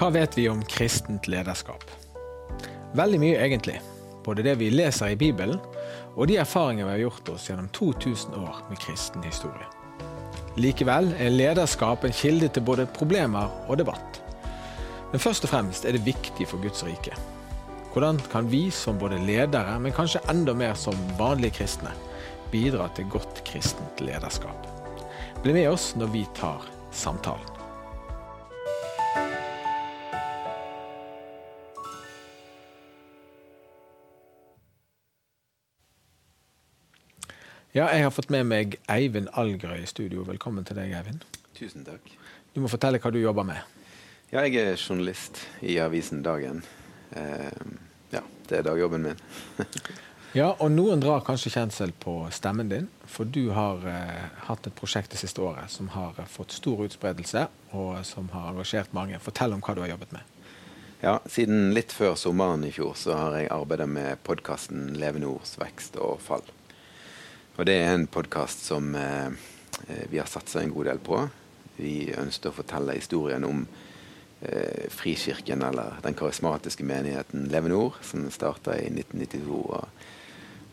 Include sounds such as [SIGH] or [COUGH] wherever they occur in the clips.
Hva vet vi om kristent lederskap? Veldig mye, egentlig. Både det vi leser i Bibelen, og de erfaringer vi har gjort oss gjennom 2000 år med kristen historie. Likevel er lederskap en kilde til både problemer og debatt. Men først og fremst er det viktig for Guds rike. Hvordan kan vi som både ledere, men kanskje enda mer som vanlige kristne, bidra til godt kristent lederskap? Bli med oss når vi tar samtalen. Ja, jeg har fått med meg Eivind Algerøy i studio. Velkommen til deg, Eivind. Tusen takk. Du må fortelle hva du jobber med. Ja, jeg er journalist i avisen Dagen. Uh, ja, det er dagjobben min. [LAUGHS] ja, og noen drar kanskje kjensel på stemmen din, for du har uh, hatt et prosjekt det siste året som har fått stor utspredelse, og som har engasjert mange. Fortell om hva du har jobbet med. Ja, Siden litt før sommeren i fjor så har jeg arbeidet med podkasten Levende ords vekst og fall. Og det er en podkast som eh, vi har satsa en god del på. Vi ønsket å fortelle historien om eh, Frikirken, eller den karismatiske menigheten Levende Ord, som starta i 1992 og,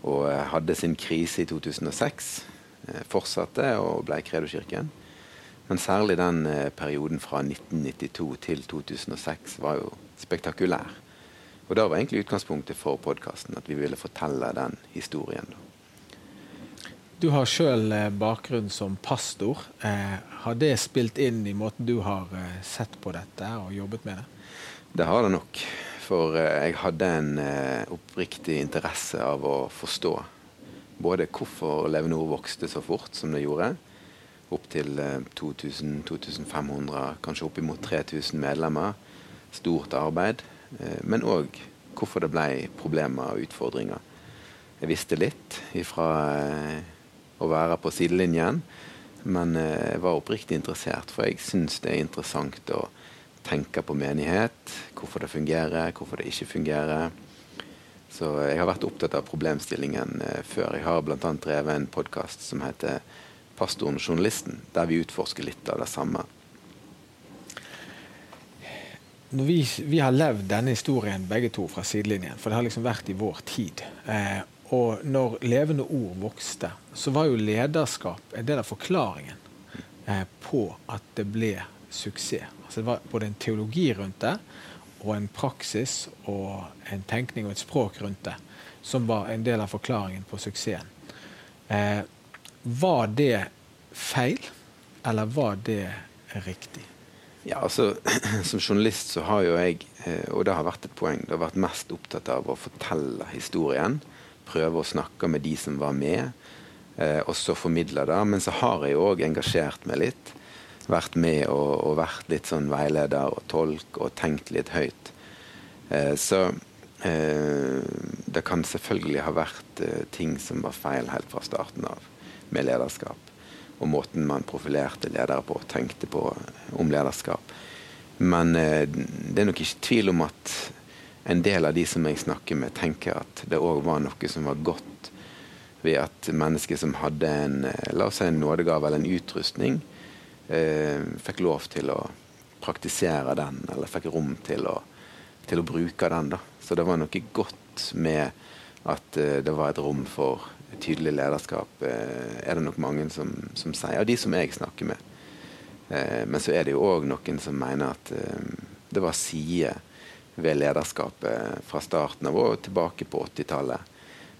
og, eh, hadde sin krise i 2006. Eh, fortsatte og ble Kredokirken. Men særlig den eh, perioden fra 1992 til 2006 var jo spektakulær. Og da var egentlig utgangspunktet for podkasten at vi ville fortelle den historien. da. Du har sjøl eh, bakgrunn som pastor. Eh, har det spilt inn i måten du har eh, sett på dette og jobbet med det? Det har det nok. For jeg hadde en oppriktig interesse av å forstå både hvorfor Levenor vokste så fort som det gjorde. Opp til 2000-2500, kanskje oppimot 3000 medlemmer. Stort arbeid. Men òg hvorfor det ble problemer og utfordringer. Jeg visste litt ifra å være på sidelinjen. Men eh, jeg var oppriktig interessert, for jeg syns det er interessant å tenke på menighet. Hvorfor det fungerer, hvorfor det ikke fungerer. Så jeg har vært opptatt av problemstillingen eh, før. Jeg har bl.a. drevet en podkast som heter 'Pastoren og journalisten', der vi utforsker litt av det samme. Vi, vi, har levd denne historien begge to fra sidelinjen, for det har liksom vært i vår tid. Eh, og når levende ord vokste, så var jo lederskap en del av forklaringen eh, på at det ble suksess. Altså det var både en teologi rundt det, og en praksis og en tenkning og et språk rundt det som var en del av forklaringen på suksessen. Eh, var det feil, eller var det riktig? Ja, altså, [CLEARS THROAT] Som journalist så har jo jeg, eh, og det har vært et poeng, det har vært mest opptatt av å fortelle historien prøve å snakke med de som var med, eh, og så formidle det. Men så har jeg òg engasjert meg litt. Vært med og, og, vært litt sånn veileder og tolk og tenkt litt høyt. Eh, så eh, det kan selvfølgelig ha vært eh, ting som var feil helt fra starten av med lederskap. Og måten man profilerte ledere på, og tenkte på om lederskap. Men eh, det er nok ikke tvil om at en del av de som jeg snakker med, tenker at det òg var noe som var godt ved at mennesker som hadde en eh, la oss si en nådegave eller en utrustning, eh, fikk lov til å praktisere den, eller fikk rom til å, til å bruke den. da. Så det var noe godt med at eh, det var et rom for tydelig lederskap, eh, er det nok mange som, som sier. Og de som jeg snakker med. Eh, men så er det jo òg noen som mener at eh, det var sider ved lederskapet fra starten av og tilbake på 80-tallet,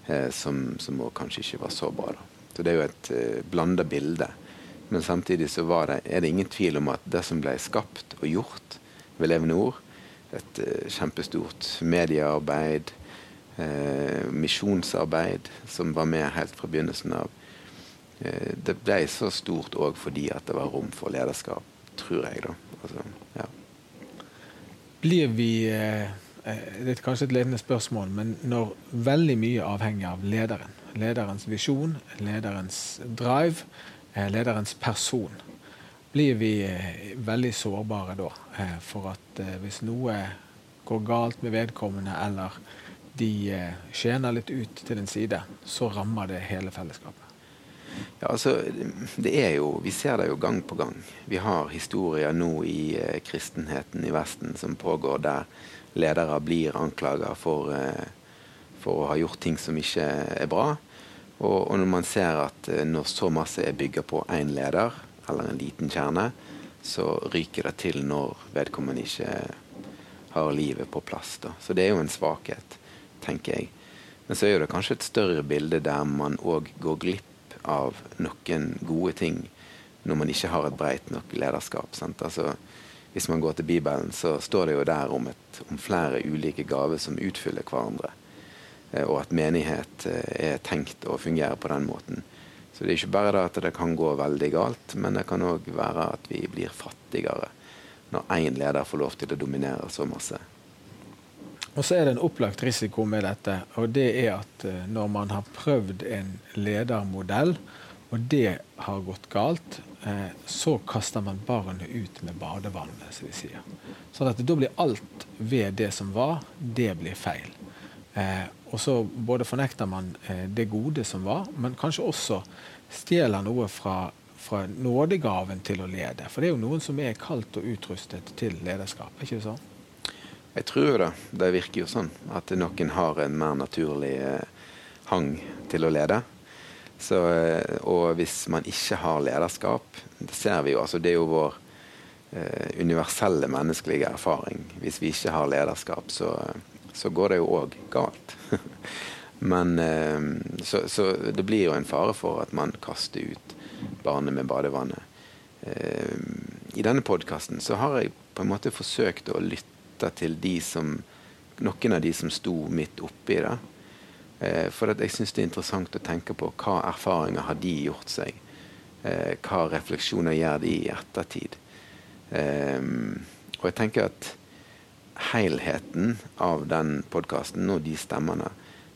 eh, som, som kanskje ikke var så bra. Da. Så Det er jo et eh, blanda bilde. Men samtidig så det, er det ingen tvil om at det som ble skapt og gjort ved Levende Ord, et eh, kjempestort mediearbeid, eh, misjonsarbeid, som var med helt fra begynnelsen av, eh, det ble så stort òg fordi at det var rom for lederskap, tror jeg. da. Altså, ja blir vi eh, eh, Det er kanskje et ledende spørsmål, men når veldig mye avhenger av lederen, lederens visjon, lederens drive, eh, lederens person, blir vi veldig sårbare da for at hvis noe går galt med vedkommende, eller de skjener litt ut til den side, så rammer det hele fellesskapet. Ja, altså, det er jo, Vi ser det jo gang på gang. Vi har historier nå i eh, kristenheten i Vesten som pågår der ledere blir anklaga for, eh, for, å ha gjort ting som ikke er bra. Og, og når man ser at eh, når så masse er bygga på én leder, eller en liten kjerne, så ryker det til når vedkommende ikke har livet på plass. Da. Så det er jo en svakhet, tenker jeg. Men så er det kanskje et større bilde der man òg går glipp av noen gode ting når man ikke har et breit nok lederskap. Altså, hvis man går til Bibelen, så står det jo der om, et, om flere ulike gaver som utfyller hverandre. Eh, og at menighet eh, er tenkt å fungere på den måten. Så det er ikke bare at det kan gå veldig galt, men det kan òg være at vi blir fattigere når én leder får lov til å dominere så masse. Og så er det en opplagt risiko med dette, og det er at eh, når man har prøvd en ledermodell, og det har gått galt, eh, så kaster man barnet ut med badevannet, som vi sier. Så at da blir alt ved det som var, det blir feil. Eh, og så både fornekter man det gode som var, men kanskje også stjeler noe fra, fra nådegaven til å lede. For det er jo noen som er kalt og utrustet til lederskap. ikke sånn? Jeg tror det. Det virker jo sånn at noen har en mer naturlig eh, hang til å lede. Så, eh, og hvis man ikke har lederskap, det ser vi jo, altså det er jo vår eh, universelle menneskelige erfaring. Hvis vi ikke har lederskap, så, så går det jo òg galt. [LAUGHS] Men eh, så, så, det blir jo en fare for at man kaster ut barnet med badevannet. Eh, I denne podkasten så har jeg på en måte forsøkt å lytte lytta til som, noen av de som sto midt oppi det. Eh, for jeg syns det er interessant å tenke på hva erfaringer har de gjort seg. Eh, hva refleksjoner gjør de i ettertid. Eh, og jeg tenker at helheten av den podkasten og de stemmene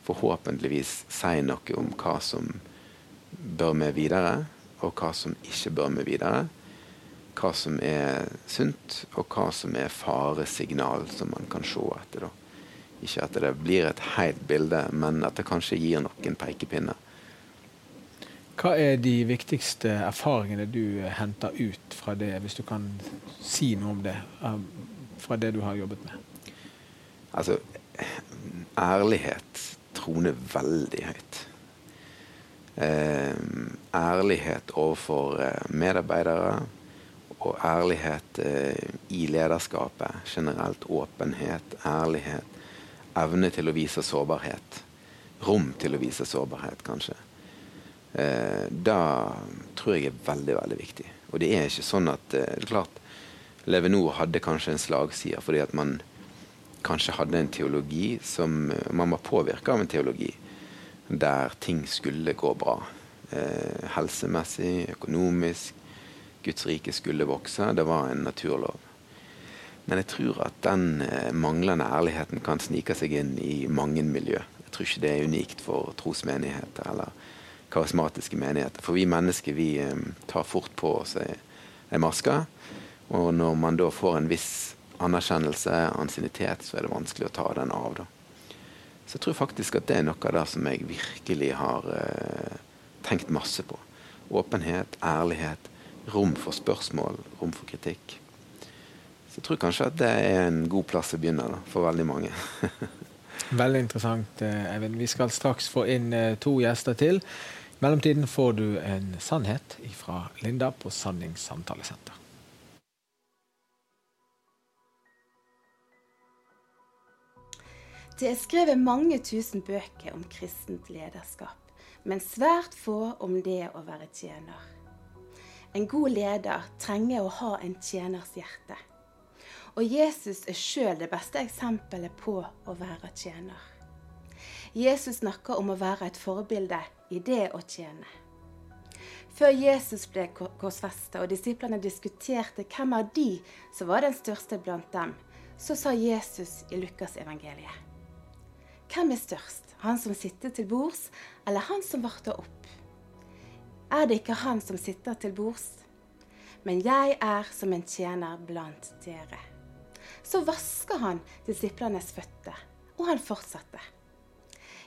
forhåpentligvis sier noe om hva som bør med videre, og hva som ikke bør med videre hva som er sunt, og hva som er faresignal som man kan se etter. Da. Ikke at det blir et helt bilde, men at det kanskje gir noen pekepinner. Hva er de viktigste erfaringene du henter ut fra det, hvis du kan si noe om det, fra det du har jobbet med? Altså, ærlighet troner veldig høyt. Eh, ærlighet overfor eh, medarbeidere, og ærlighet eh, i lederskapet. Generelt åpenhet, ærlighet. Evne til å vise sårbarhet. Rom til å vise sårbarhet, kanskje. Eh, da tror jeg er veldig, veldig viktig. Og det er ikke sånn at eh, det er klart, Levenor hadde kanskje en slagside fordi at man kanskje hadde en teologi som Man var påvirka av en teologi der ting skulle gå bra. Eh, helsemessig, økonomisk, Guds rike skulle vokse. Det var en naturlov. Men jeg tror at den eh, manglende ærligheten kan snike seg inn i mange miljø. Jeg tror ikke det er unikt for trosmenigheter eller karismatiske menigheter. For vi mennesker vi eh, tar fort på oss ei maske. Og når man da får en viss anerkjennelse, ansiennitet, så er det vanskelig å ta den av. da. Så jeg tror faktisk at det er noe det som jeg virkelig har eh, tenkt masse på. Åpenhet, ærlighet, rom for spørsmål, rom for kritikk. Så jeg tror kanskje at det er en god plass å begynne da, for veldig mange. [LAUGHS] veldig interessant, eh, Eivind. Vi skal straks få inn eh, to gjester til. I mellomtiden får du en sannhet fra Linda på Sannings samtalesenter. Det er skrevet mange tusen bøker om kristent lederskap, men svært få om det å være tjener. En god leder trenger å ha en tjeners hjerte. Og Jesus er sjøl det beste eksempelet på å være tjener. Jesus snakker om å være et forbilde i det å tjene. Før Jesus ble korsfesta og disiplene diskuterte hvem av de som var den største blant dem, så sa Jesus i Lukas evangeliet. Hvem er størst, han som sitter til bords, eller han som varter opp? Er det ikke han som sitter til bords, men jeg er som en tjener blant dere. Så vasker han disiplenes føtter, og han fortsatte.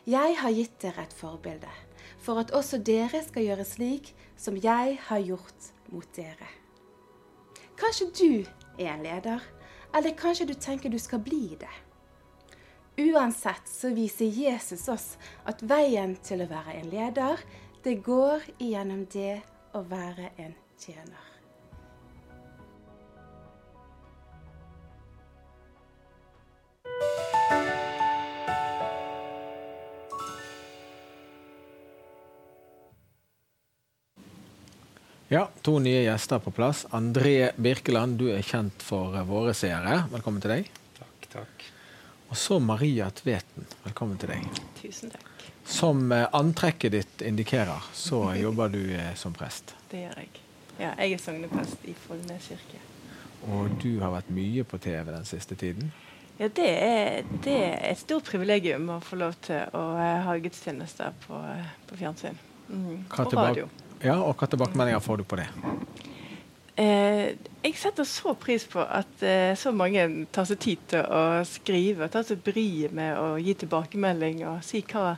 Jeg har gitt dere et forbilde, for at også dere skal gjøre slik som jeg har gjort mot dere. Kanskje du er en leder, eller kanskje du tenker du skal bli det. Uansett så viser Jesus oss at veien til å være en leder, det går igjennom det å være en tjener. Ja, to nye gjester på plass. André Birkeland, du er kjent for våre seere. Velkommen til deg. Takk, takk. Og så Maria Tveten. Velkommen til deg. Tusen takk. Som eh, antrekket ditt indikerer, så [LAUGHS] jobber du eh, som prest. Det gjør jeg. Ja, jeg er sogneprest i Follnes kirke. Og du har vært mye på TV den siste tiden. Ja, det er, det er et stort privilegium å få lov til å eh, ha gudstjenester på, på fjernsyn. Mm. Og radio. Ja, og hva tilbakemeldinger får du på det? Eh, jeg setter så pris på at eh, så mange tar seg tid til å skrive. Tar seg bryet med å gi tilbakemelding og si hva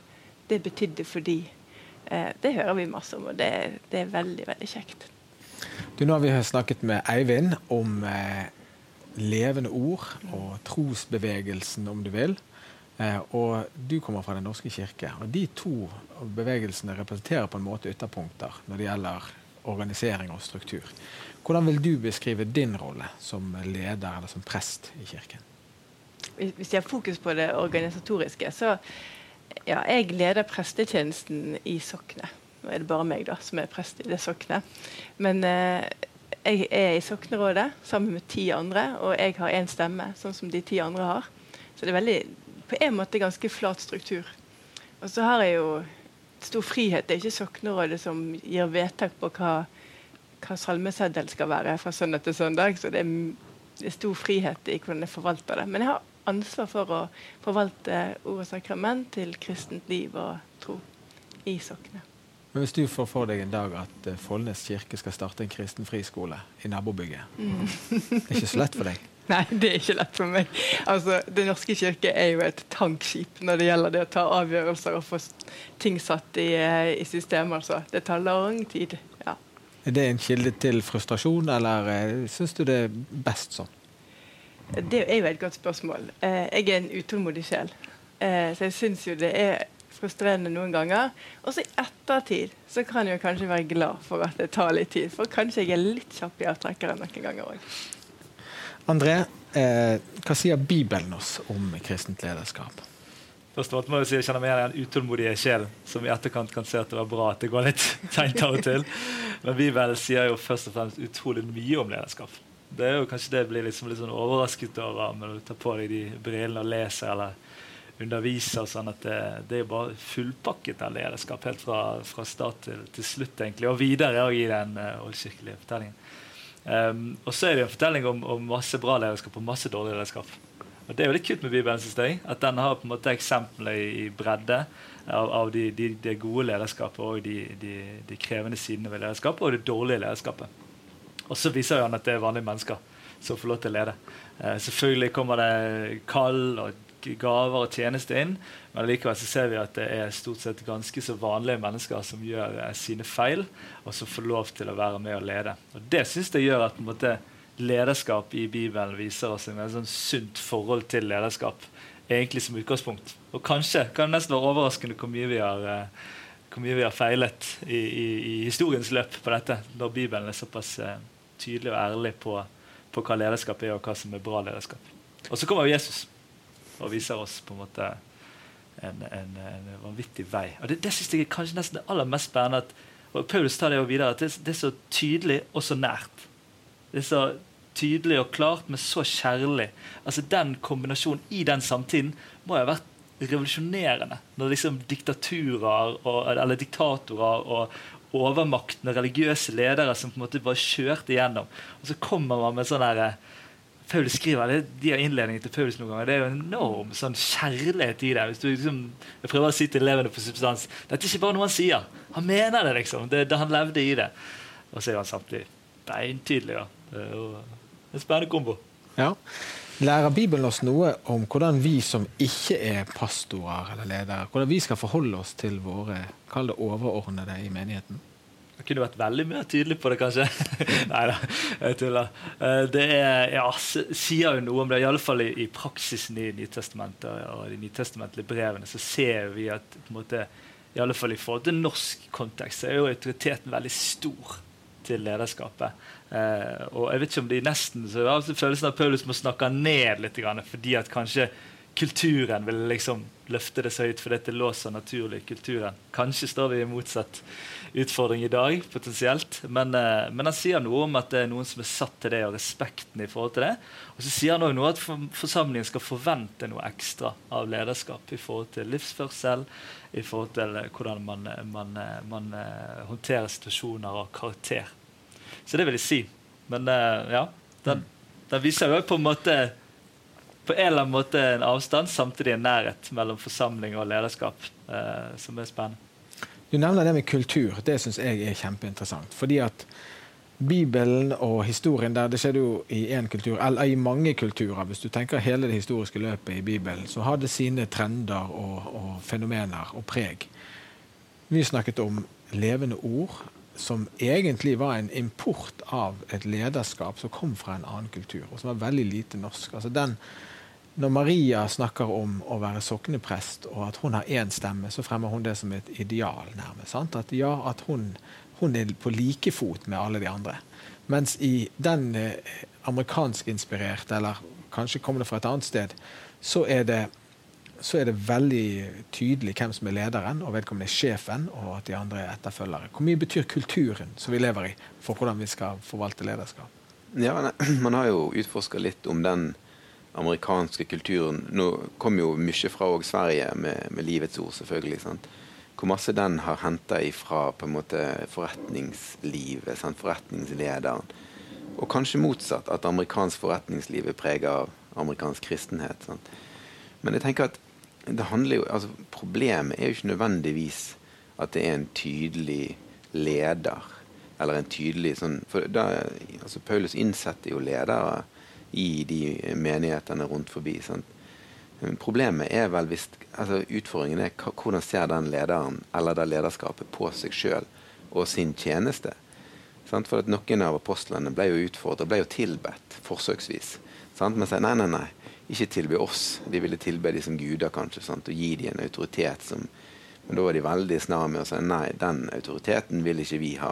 det betydde for de. Eh, det hører vi masse om, og det, det er veldig, veldig kjekt. Du, nå har vi snakket med Eivind om eh, levende ord og trosbevegelsen, om du vil. Eh, og du kommer fra Den norske kirke. Og de to bevegelsene representerer på en måte ytterpunkter når det gjelder organisering og struktur. Hvordan vil du beskrive din rolle som leder eller som prest i kirken? Hvis hvis jeg har fokus på det organisatoriske, så ja, jeg leder prestetjenesten i soknet. Nå er det bare meg da, som er prest i det soknet. Men eh, jeg er i Soknerådet sammen med ti andre, og jeg har én stemme, sånn som de ti andre har. Så det er veldig, på en måte ganske flat struktur. Og så har jeg jo stor frihet. Det er ikke Soknerådet som gir vedtak på hva, hva salmeseddel skal være fra søndag til søndag. Så det er, det er stor frihet i hvordan jeg forvalter det. Men jeg har ansvar for å forvalte ord og sakrament til kristent liv og tro i soknet. Men Hvis du får for deg en dag at eh, Follnes kirke skal starte en kristen friskole i nabobygget, det er ikke så lett for deg? [LAUGHS] Nei, det er ikke lett for meg. Altså, Den norske kirke er jo et tankskip når det gjelder det å ta avgjørelser og få ting satt i, eh, i systemet. Altså. Det tar lang tid. Ja. Er det en kilde til frustrasjon, eller eh, syns du det er best sånn? Det er jo et godt spørsmål. Eh, jeg er en utålmodig sjel, eh, så jeg syns jo det er frustrerende noen ganger. Og så i ettertid så kan jeg jo kanskje være glad for at det tar litt tid. For kanskje jeg er litt kjapp i avtrekkeren noen ganger òg. André, eh, hva sier Bibelen oss om kristent lederskap? Først og fremst må jeg si jeg kjenner meg igjen i den utålmodige sjelen, som i etterkant kan se at det var bra at det går litt [LAUGHS] seint av og til. Men Bibelen sier jo først og fremst utrolig mye om lederskap. Det er jo kanskje det jeg blir liksom litt sånn overrasket over når du tar på deg de brillene og leser eller underviser. sånn at det, det er bare fullpakket av lederskap helt fra, fra start til, til slutt, egentlig. Og videre i den uh, oldkirkelige fortellingen. Um, og så er det en fortelling om, om masse bra lederskap og masse dårlig lederskap. Og Det er jo litt kult med Bibelen, synes jeg. At den har på en måte eksempler i, i bredde av, av de, de, det gode lederskapet og de, de, de krevende sidene ved lederskapet og det dårlige lederskapet. Og så viser han at det er vanlige mennesker som får lov til å lede. Eh, selvfølgelig kommer det kall og gaver og tjeneste inn, men likevel så ser vi at det er stort sett ganske så vanlige mennesker som gjør eh, sine feil, og som får lov til å være med og lede. Og Det syns jeg gjør at måte, lederskap i Bibelen viser oss en sånn sunt forhold til lederskap, egentlig som utgangspunkt. Og kanskje kan det nesten være overraskende hvor mye vi har eh, hvor mye vi har feilet i, i, i historiens løp på dette, når Bibelen er såpass eh, tydelig og ærlig på, på hva lederskap er, og hva som er bra lederskap. Og så kommer jo Jesus og viser oss på en måte en, en, en vanvittig vei. Og Det, det synes jeg er kanskje nesten det aller mest spennende. At, og Paulus tar det jo videre, at det, det er så tydelig og så nært. Det er så tydelig og klart, men så kjærlig. Altså Den kombinasjonen i den samtiden må jo ha vært revolusjonerende. Når liksom diktaturer og, eller diktatorer og overmaktende religiøse ledere som på en måte bare kjørte igjennom. Og så kommer man med sånn derre Paul skriver det, De har innledningen til Paulus noen ganger. Det er jo enorm sånn kjærlighet i det. Hvis du liksom, jeg prøver å si til elevene på substans Dette er ikke bare noe han sier. Han mener det, liksom. Det, det Han levde i det. Og så er han samtidig beintydelig. Ja. Det er jo en spennende kombo. Ja. Lærer Bibelen oss noe om hvordan vi som ikke er pastorer eller ledere, hvordan vi skal forholde oss til våre kall det overordnede i menigheten? Jeg kunne vært veldig mer tydelig på det, kanskje. [LAUGHS] Nei da, jeg tuller. Eh, det er, ja, sier jo noe om det, iallfall i, i praksisen i Nytestamentet og de nytestamentlige brevene, så ser vi at på en måte, i alle fall i forhold til norsk kontekst, så er jo autoriteten veldig stor til lederskapet. Eh, og jeg vet ikke om det er nesten så jeg har følelsen av Paulus må snakke ned litt, fordi at kanskje kulturen vil liksom løfte det så høyt fordi det låser naturlig kulturen. Kanskje står vi i motsatt utfordring i dag, potensielt. Men, eh, men, han sier noe om at det er noen som er satt til det, og respekten i forhold til det. Og så sier han også noe at forsamlingen skal forvente noe ekstra av lederskap i forhold til livsførsel, i forhold til eh, hvordan man, man, eh, man håndterer situasjoner og karakter. Så det vil jeg si. Men ja, den, den viser jo på en måte på en eller annen måte en avstand, samtidig en nærhet mellom forsamling og lederskap, eh, som er spennende. Du nevner det med kultur. Det syns jeg er kjempeinteressant. Fordi at Bibelen og historien der, det skjedde jo i én kultur, eller i mange kulturer. Hvis du tenker hele det historiske løpet i Bibelen, så har det sine trender og, og fenomener og preg. Vi snakket om levende ord, som egentlig var en import av et lederskap som kom fra en annen kultur, og som var veldig lite norsk. Altså den når Maria snakker om å være sokneprest, og at hun har én stemme, så fremmer hun det som et ideal, nærmest. At ja, at hun, hun, er på like fot med alle de andre. Mens i den eh, amerikanskinspirerte, eller kanskje kommer det fra et annet sted, så er det så er det veldig tydelig hvem som er lederen, og vedkommende er sjefen, og at de andre er etterfølgere. Hvor mye betyr kulturen som vi lever i, for hvordan vi skal forvalte lederskap? Ja, [CLEARS THROAT] Man har jo utforska litt om den amerikanske kulturen Nå kom jo mye fra òg Sverige med, med, Livets ord, selvfølgelig. Sant? Hvor masse den har henta ifra på en måte forretningslivet, sant? forretningslederen. Og kanskje motsatt, at amerikansk forretningsliv er prega av amerikansk kristenhet. Sant? Men jeg tenker at det handler jo, altså problemet er jo ikke nødvendigvis at det er en tydelig leder. Eller en tydelig sånn For da, altså Paulus innsetter jo ledere i de menighetene rundt forbi. Sant? Problemet er vel hvis altså Utfordringen er hvordan ser den lederen eller det lederskapet på seg sjøl og sin tjeneste. Sant? For at Noen av apostlene ble jo utfordret, ble jo tilbedt forsøksvis. Sant? Men sier nei, nei, nei, ikke tilbe oss. De ville tilbe de som guder, kanskje, sant? og gi dem en autoritet som Men da var de veldig snar med å si nei, den autoriteten vil ikke vi ha.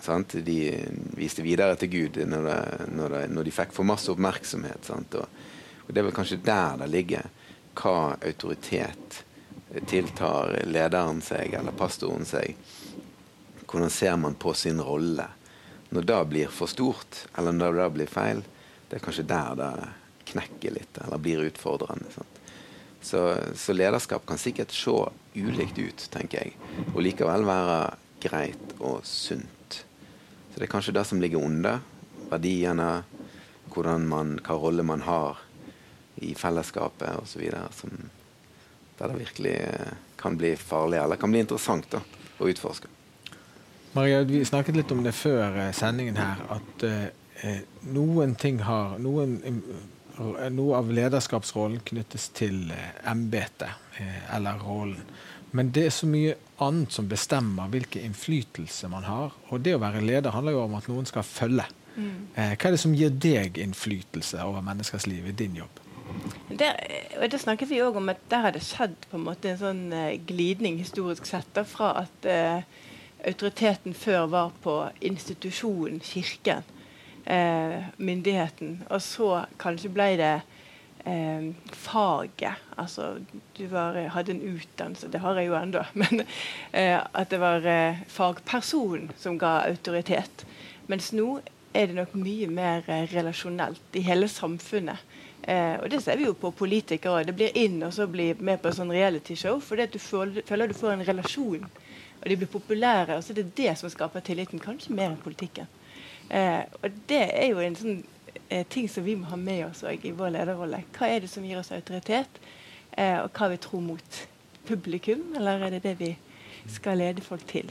Sant? De viste videre til Gud når, de, når, de, når de fikk for masse oppmerksomhet. Og, og, Det er vel kanskje der det ligger. Hva autoritet tiltar lederen seg, eller pastoren seg? Hvordan ser man på sin rolle? Når det blir for stort, eller når det blir feil, det er kanskje der det knekker litt, eller blir utfordrende. Så, så, lederskap kan sikkert se ulikt ut, tenker jeg, og likevel være greit og sunt. Så det er kanskje det som ligger under. Verdiene, hvordan man, hva rolle man har i fellesskapet osv. Der det virkelig eh, kan bli farlig, eller kan bli interessant da, å utforske. Maria, vi snakket litt om det før eh, sendingen her, at eh, noen ting har noen, eh, Noe av lederskapsrollen knyttes til eh, embetet, eh, eller rollen. Men det er så mye annet som bestemmer hvilken innflytelse man har. Og det å være leder handler jo om at noen skal følge. Mm. Eh, hva er det som gir deg innflytelse over menneskers liv i din jobb? Der, og det snakket vi òg om at der har det skjedd på en måte en sånn glidning historisk sett. Da, fra at uh, autoriteten før var på institusjonen, kirken, uh, myndigheten. Og så kanskje ble det eh, faget. Altså, du var, hadde en utdannelse, det har jeg jo ennå, [LAUGHS] men eh, at det var eh, fagpersonen som ga autoritet. Mens nå er det nok mye mer eh, relasjonelt i hele samfunnet. Eh, og det ser vi jo på politikere. Det blir inn og så blir med på sånn realityshow fordi du føler, føler, du får en relasjon. Og de blir populære. og så er det det som skaper tilliten, kanskje mer enn politikken. Eh, og det er jo en sånn eh, ting som vi må ha med oss i vår lederrolle. Hva er det som gir oss autoritet, eh, og hva vi tror mot publikum? Eller er det det vi skal lede folk til?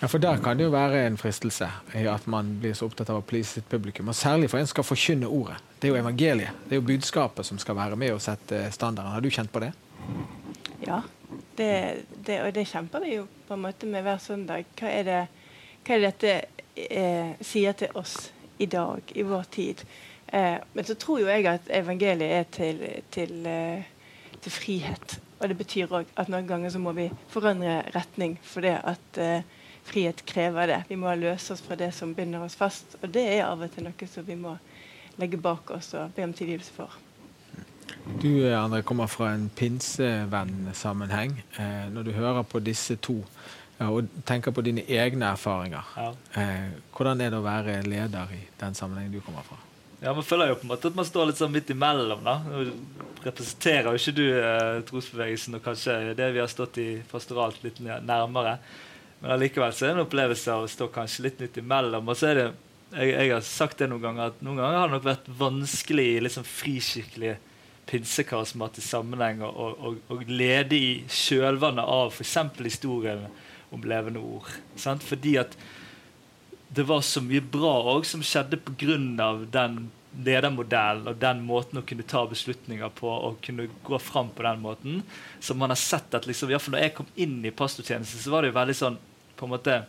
Ja, for Der kan det jo være en fristelse i at man blir så opptatt av å please sitt publikum. Og Særlig for en skal forkynne ordet. Det er jo evangeliet. Det er jo budskapet som skal være med og sette standarden. Har du kjent på det? Ja, det, det, og det kjemper vi jo på en måte med hver søndag. Hva er det, hva er dette eh, sier til oss i dag, i vår tid? Eh, men så tror jo jeg at evangeliet er til, til, eh, til frihet. Og det betyr òg at noen ganger så må vi forandre retning fordi at eh, frihet krever det. Vi må løse oss fra det som binder oss fast. Og det er av og til noe som vi må legge bak oss og be om tilgivelse for. Du André, kommer fra en pinsevennsammenheng. Eh, når du hører på disse to og tenker på dine egne erfaringer, ja. eh, hvordan er det å være leder i den sammenhengen du kommer fra? Ja, Man føler jo på en måte at man står litt sånn midt imellom. da. Nå representerer jo ikke du eh, trosbevegelsen og kanskje det vi har stått i pastoralt litt nærmere. Men allikevel så er det en opplevelse av å stå kanskje litt midt imellom. Og så er det, jeg, jeg, har sagt det noen ganger, at noen ganger har det nok vært vanskelig i liksom frikirkelig pinsekarismatisk sammenheng å lede i kjølvannet av f.eks. historien om levende ord. Sant? Fordi at det var så mye bra òg som skjedde pga. den ledermodellen og den måten å kunne ta beslutninger på og kunne gå fram på den måten. Så man har sett at liksom, når jeg kom inn i pastortjenesten, så var det jo veldig sånn på en måte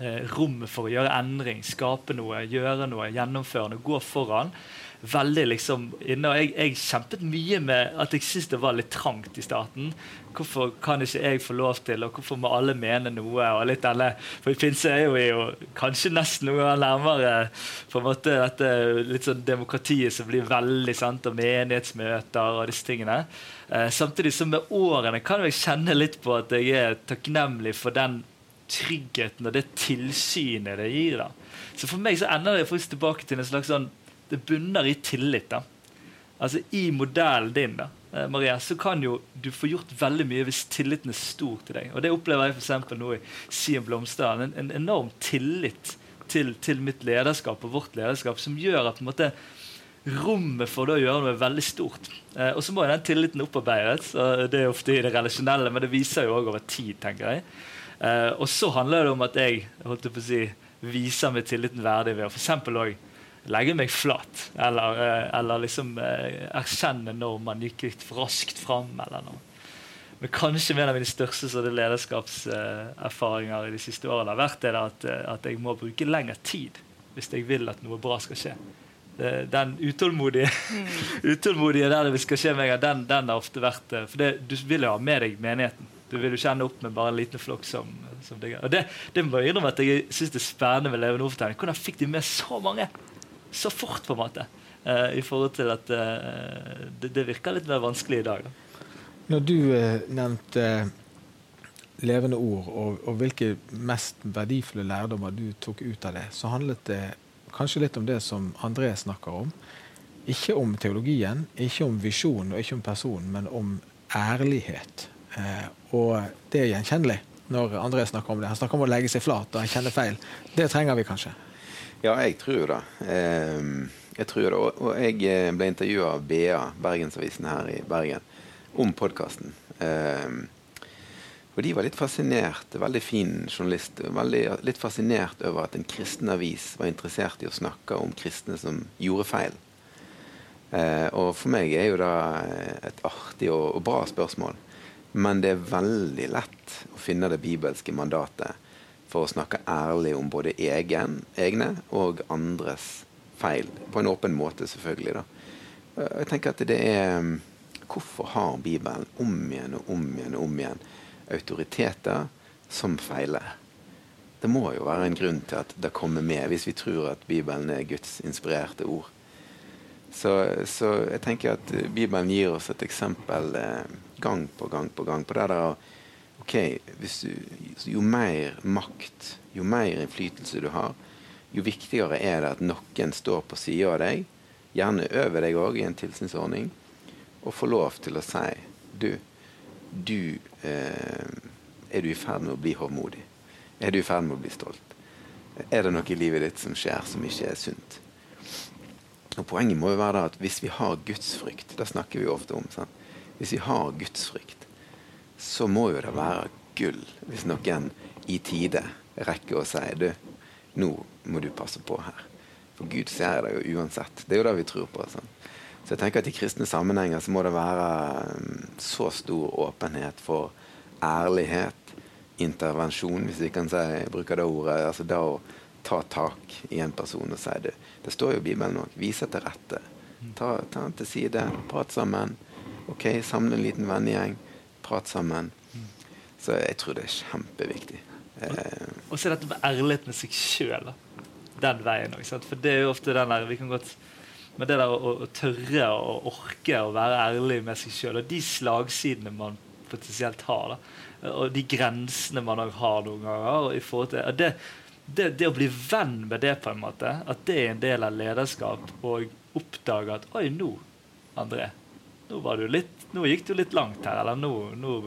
eh, Rommet for å gjøre endring, skape noe, gjøre noe, gjennomføre noe, gå foran veldig liksom inne. Og jeg, jeg kjempet mye med at jeg syntes det var litt trangt i starten. Hvorfor kan ikke jeg få lov til, og hvorfor må alle mene noe? og litt alle, For i pinse er jo, jo kanskje nesten noe nærmere på en måte dette litt sånn demokratiet som blir veldig sant, og menighetsmøter og disse tingene. Eh, samtidig som med årene kan jeg kjenne litt på at jeg er takknemlig for den tryggheten og det tilsynet det gir. da. Så for meg så ender det faktisk tilbake til en slags sånn det bunner i tillit. da. Altså I modellen din da, eh, Maria, så kan jo du få gjort veldig mye hvis tilliten er stor til deg. Og Det opplever jeg for nå i Sien Blomstad. En, en, enorm tillit til, til, mitt lederskap og vårt lederskap som gjør at på en måte, rommet for det å gjøre noe veldig stort. Eh, og så må den tilliten opparbeides. Det er ofte i det relasjonelle, men det viser jo òg over tid. tenker jeg. Eh, og så handler det om at jeg holdt på å si, viser meg tilliten verdig ved å f.eks. òg legge meg flat. Eller, eh, eller liksom eh, erkjenne når man gikk litt for raskt fram. eller noe. Men kanskje en av mine største lederskapserfaringer i de siste årene har vært det at, eh, at, jeg må bruke lengre tid hvis jeg vil at noe bra skal skje. Den utålmodige, mm. [LAUGHS] utålmodige der det skal skje meg, den, den har ofte vært For det, du vil jo ha med deg menigheten. Du vil jo ikke ende opp med bare en liten flokk som, som digger. Og det, det må jeg innrømme at jeg syns det er spennende med Levende Ordfortelling. Hvordan fikk de med så mange? Så fort, på en måte. Uh, I forhold til at uh, det, det, virker litt mer vanskelig i dag. Da. Når du uh, nevnte levende ord og, og, hvilke mest verdifulle lærdommer du tok ut av det, så handlet det kanskje litt om det som André snakker om. Ikke om teologien, ikke om visjonen og ikke om personen, men om ærlighet. og det er gjenkjennelig når André snakker om det. Han snakker om å legge seg flat og erkjenne feil. Det trenger vi kanskje. Ja, jeg tror det. Ehm, jeg tror det. Og jeg eh, ble intervjua av BA, Bergensavisen her i Bergen, om podkasten. Ehm, og de var litt fascinert, veldig fin journalist, veldig, litt fascinert over at en kristen avis var interessert i å snakke om kristne som gjorde feil. Eh, og for meg er jo det et artig og, og bra spørsmål. Men det er veldig lett å finne det bibelske mandatet for å snakke ærlig om både egen, egne og andres feil. På en åpen måte, selvfølgelig. da. Jeg tenker at det er Hvorfor har Bibelen om igjen og om igjen og om igjen autoriteter som feiler? Det må jo være en grunn til at det kommer med, hvis vi tror at Bibelen er Guds inspirerte ord. Så, så jeg tenker at Bibelen gir oss et eksempel eh, gang på gang på gang på det der ok, du, Jo mer makt, jo mer innflytelse du har, jo viktigere er det at noen står på sida av deg, gjerne over deg òg i en tilsynsordning, og får lov til å si Du, du eh, Er du i ferd med å bli hovmodig? Er du i ferd med å bli stolt? Er det noe i livet ditt som skjer som ikke er sunt? Og Poenget må jo være at hvis vi har gudsfrykt, det snakker vi ofte om sant? Hvis vi har gudsfrykt, så må jo det være gull hvis noen i tide rekker å si du, nå må du passe på her. For Gud ser deg jo uansett. Det er jo det vi tror på. Sånn. Så jeg tenker at i kristne sammenhenger så må det være um, så stor åpenhet for ærlighet, intervensjon, hvis vi kan si, bruke det ordet. altså det å ta tak i en person og si det. Det står jo i Bibelen òg. Vise til rette. Ta, ta den til side. Prat sammen. Ok, Samle en liten vennegjeng. Prat sammen. Så jeg tror det er kjempeviktig. Eh. Og så er dette med ærlighet med seg sjøl. Den veien òg. For det er jo ofte den der vi kan godt men det der å, å tørre å orke å være ærlig med seg sjøl, og de slagsidene man potensielt har, da, og de grensene man òg har noen ganger i forhold til, det, det, det, å bli venn med det, på en måte, at det er en del av lederskap, og oppdage at Oi, nå, André, nå, du litt, nå gikk du litt langt her. Eller nå, nå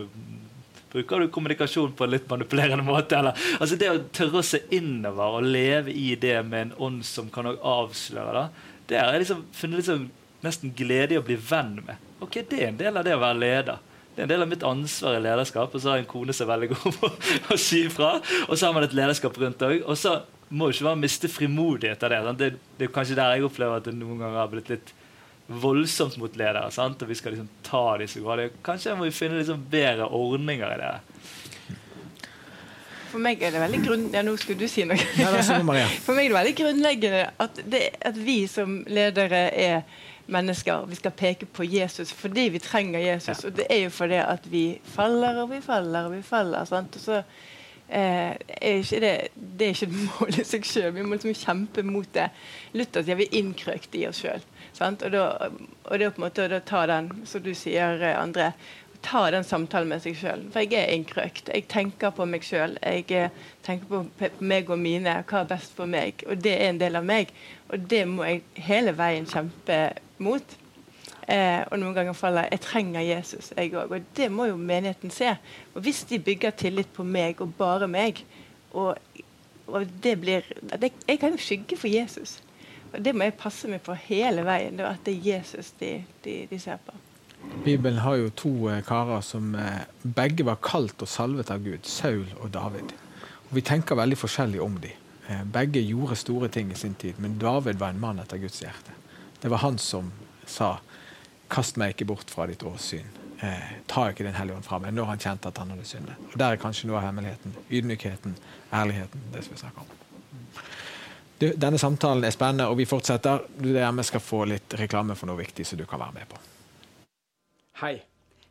bruker du kommunikasjon på en litt manipulerende måte. Eller, altså Det å tørre å se innover og leve i det med en ånd som kan avsløre det, det har jeg liksom funnet liksom nesten glede i å bli venn med. Ok, Det er en del av det å være leder. Det er en del av mitt ansvar i lederskap. Og så har en kone som er veldig god på å si ifra. Og så har man et lederskap rundt òg. Og så må jo ikke være miste frimodighet av det. Det, det, er kanskje der jeg opplever at det noen ganger har blitt litt voldsomt mot ledere. Sant? Og vi skal liksom ta disse gradene. Kanskje må vi finne liksom bedre ordninger i det. For meg er det veldig grunn... Ja, nå skulle du si noe. Ja, [LAUGHS] For meg er det veldig grunnleggende at, det, at vi som ledere er mennesker. Vi skal peke på Jesus fordi vi trenger Jesus. Ja. Og det er jo fordi at vi faller og vi faller og vi faller. Sant? Og så eh, er ikke det, det er ikke et [LAUGHS] mål i seg sjøl. Vi må liksom kjempe mot det. Luther sier vi er innkrøkt i oss sjøl. Og, og det er på en måte å ta den, som du sier, André, ta den samtalen med seg sjøl. For jeg er innkrøkt. Jeg tenker på meg sjøl. Jeg eh, tenker på meg og mine. Hva er best for meg? Og det er en del av meg. Og det må jeg hele veien kjempe mot. Eh, og noen ganger faller jeg trenger Jesus, jeg òg. Og det må jo menigheten se. Og hvis de bygger tillit på meg og bare meg, og, og det blir det, Jeg kan jo skygge for Jesus. Og det må jeg passe meg for hele veien. At det er Jesus de, de, de ser på. Bibelen har jo to eh, karer som eh, begge var kalt og salvet av Gud. Saul og David. Og Vi tenker veldig forskjellig om dem. Eh, begge gjorde store ting i sin tid, men David var en mann etter Guds hjerte. Det var han som sa 'kast meg ikke bort fra ditt åsyn'. Eh, ta ikke Den hellige ånd fra meg, når han kjente at han hadde syndet. Og Der er kanskje noe av hemmeligheten. Ydmykheten, ærligheten. det som vi snakker om. Du, denne samtalen er spennende, og vi fortsetter. Du hjemme skal få litt reklame for noe viktig som du kan være med på. Hei.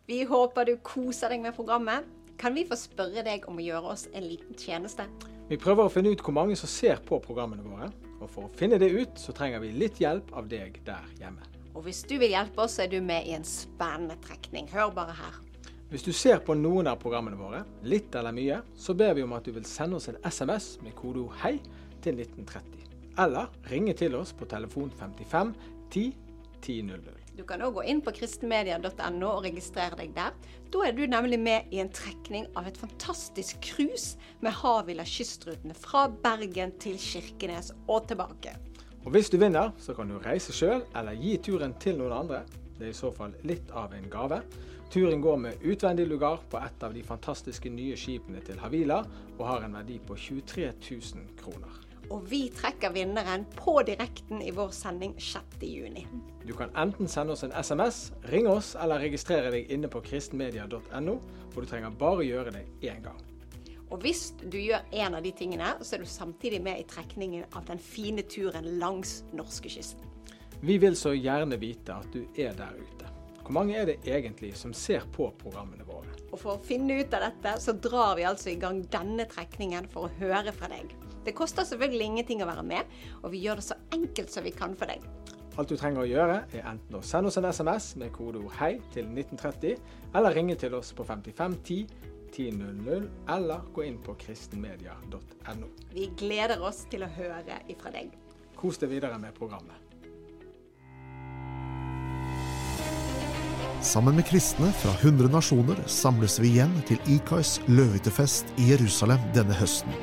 Vi håper du koser deg med programmet. Kan vi få spørre deg om å gjøre oss en liten tjeneste? Vi prøver å finne ut hvor mange som ser på programmene våre. Og for å finne det ut, så trenger vi litt hjelp av deg der hjemme. Og hvis du vil hjelpe oss, er du med i en spennende trekning. Hør bare her. Hvis du ser på noen av programmene våre, litt eller mye, så ber vi om at du vil sende oss en SMS med kodeord 'hei' til 1930. Eller ringe til oss på telefon 55 10 1000. Du kan òg gå inn på kristenmedia.no og registrere deg der. Da er du nemlig med i en trekning av et fantastisk cruise med Havila kystrutene fra Bergen til Kirkenes og tilbake. Og Hvis du vinner, så kan du reise sjøl eller gi turen til noen andre. Det er i så fall litt av en gave. Turen går med utvendig lugar på et av de fantastiske nye skipene til Havila, og har en verdi på 23 000 kroner og vi trekker vinneren på direkten i vår sending 6.6. Du kan enten sende oss en SMS, ringe oss eller registrere deg inne på kristenmedia.no, og du trenger bare gjøre det én gang. Og hvis du gjør en av de tingene, så er du samtidig med i trekningen av den fine turen langs norskekysten. Vi vil så gjerne vite at du er der ute. Hvor mange er det egentlig som ser på programmene våre? Og For å finne ut av dette, så drar vi altså i gang denne trekningen for å høre fra deg. Det koster selvfølgelig ingenting å være med, og vi gjør det så enkelt som vi kan for deg. Alt du trenger å gjøre, er enten å sende oss en SMS med kodeord 'hei' til 1930, eller ringe til oss på 5510 1000, eller gå inn på kristenmedia.no. Vi gleder oss til å høre ifra deg. Kos deg videre med programmet. Sammen med kristne fra 100 nasjoner samles vi igjen til Ikais løvehyttefest i Jerusalem denne høsten.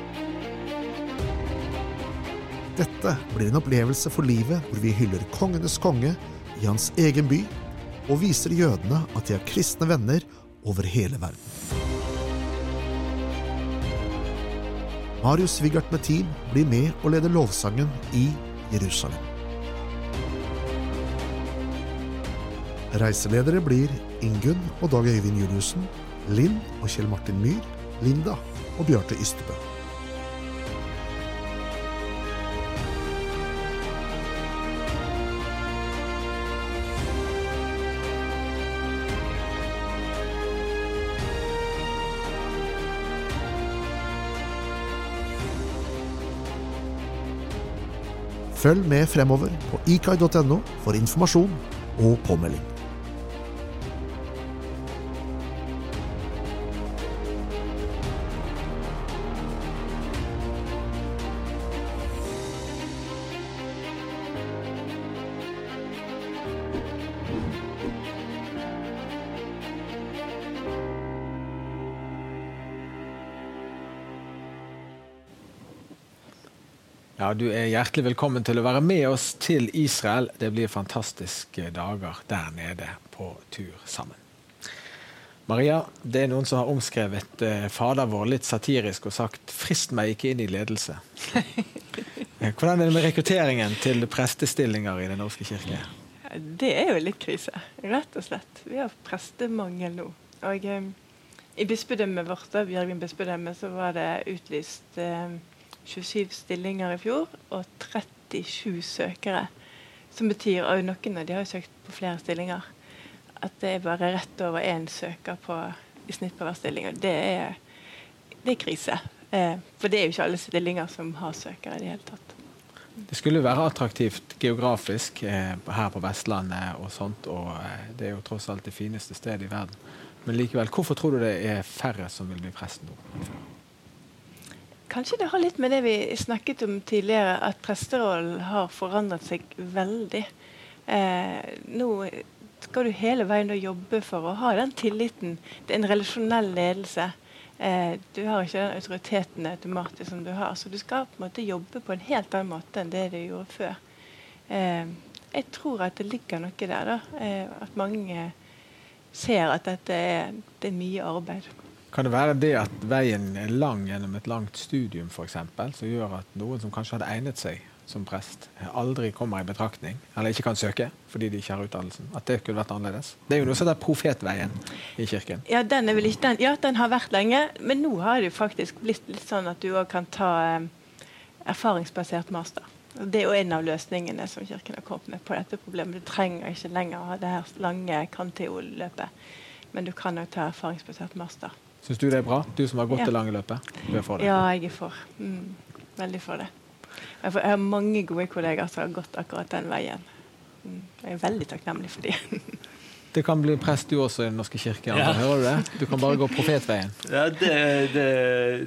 Dette blir en opplevelse for livet hvor vi hyller kongenes konge i hans egen by, og viser jødene at de har kristne venner over hele verden. Marius Svigert med team blir med og leder lovsangen i Jerusalem. Reiseledere blir Ingunn og Dag Øyvind Juliussen, Linn og Kjell Martin Myhr, Linda og Bjarte Ystebø. Følg med fremover på ikai.no for informasjon og påmelding. Du er hjertelig velkommen til å være med oss til Israel. Det blir fantastiske dager der nede på tur sammen. Maria, det er noen som har omskrevet eh, Fader vår litt satirisk og sagt 'frist meg ikke inn i ledelse'. [LAUGHS] Hvordan er det med rekrutteringen til prestestillinger i Den norske kirke? Det er jo litt krise, rett og slett. Vi har prestemangel nå. Og eh, I bispedømmet vårt bjørgen Bjørgvin bispedømme, så var det utlyst eh, 27 stillinger i fjor og 37 søkere. Som betyr at noen av de har søkt på flere stillinger. At det er bare rett over én søker på, i snitt på hver stilling. Og det er, det er krise. Eh, for det er jo ikke alle stillinger som har søkere i det hele tatt. Det skulle være attraktivt geografisk eh, her på Vestlandet og sånt, og eh, det er jo tross alt det fineste stedet i verden. Men likevel, hvorfor tror du det er færre som vil bli prest nå? Kanskje det har litt med det vi snakket om tidligere, at presterollen har forandret seg veldig. Eh, nå skal du hele veien jobbe for å ha den tilliten. Det er en relasjonell ledelse. Eh, du har ikke den autoriteten automatisk som du har. Så du skal på en måte jobbe på en helt annen måte enn det du gjorde før. Eh, jeg tror at det ligger noe der. da, eh, At mange ser at dette er, det er mye arbeid. Kan det være det at veien er lang gjennom et langt studium eksempel, som gjør at noen som kanskje hadde egnet seg som prest, aldri kommer i betraktning, eller ikke kan søke fordi de ikke har utdannelsen? At det kunne vært annerledes? Det er jo noe som heter profetveien i kirken. Ja, den, ikke, den, ja, den har vært lenge, men nå har det jo faktisk blitt litt sånn at du òg kan ta eh, erfaringsbasert master. Det er jo en av løsningene som Kirken har kommet med på dette problemet. Du trenger ikke lenger ha det her lange kanteo-løpet, men du kan òg ta erfaringsbasert master. Syns du det er bra? Du som har gått Ja. det lange løpet? Du er for det. Ja, jeg er for. Mm, veldig for det. Jeg, har mange gode kollegaer som har gått akkurat den veien. Mm, jeg er veldig takknemlig for dem. [LAUGHS] Det kan bli prest du også i Den norske kirke. Ja. Hører du det? Du kan bare gå profetveien. [LAUGHS] Ja, det, det,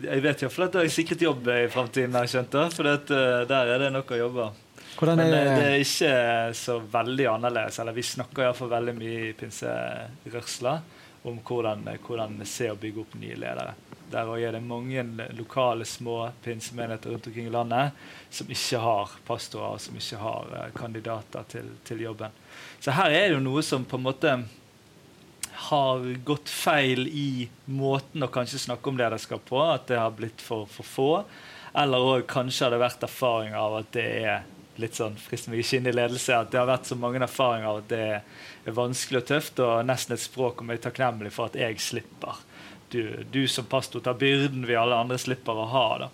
jeg vet iallfall at jeg har sikret jobb i framtiden, har jeg skjønt. da, For det, eh, der er det nok å jobbe. Er Men er eh, det det? er ikke så veldig annerledes. Eller vi snakker iallfall veldig mye i pinserørsla om hvordan, hvordan ser å bygge opp nye ledere. Der òg er det mange lokale små pinsemenigheter rundt omkring i landet som ikke har pastorer, som ikke har uh, kandidater til, til jobben. Så her er det jo noe som på en måte har gått feil i måten å kanskje snakke om lederskap på. At det har blitt for, for få. Eller òg kanskje har det vært erfaring av at det er litt sånn frist meg ikke inn i ledelse, at det har vært så mange erfaringer at det er vanskelig og tøft, og nesten et språk om jeg er takknemlig for at jeg slipper. Du, du som pastor tar byrden vi alle andre slipper å ha. da.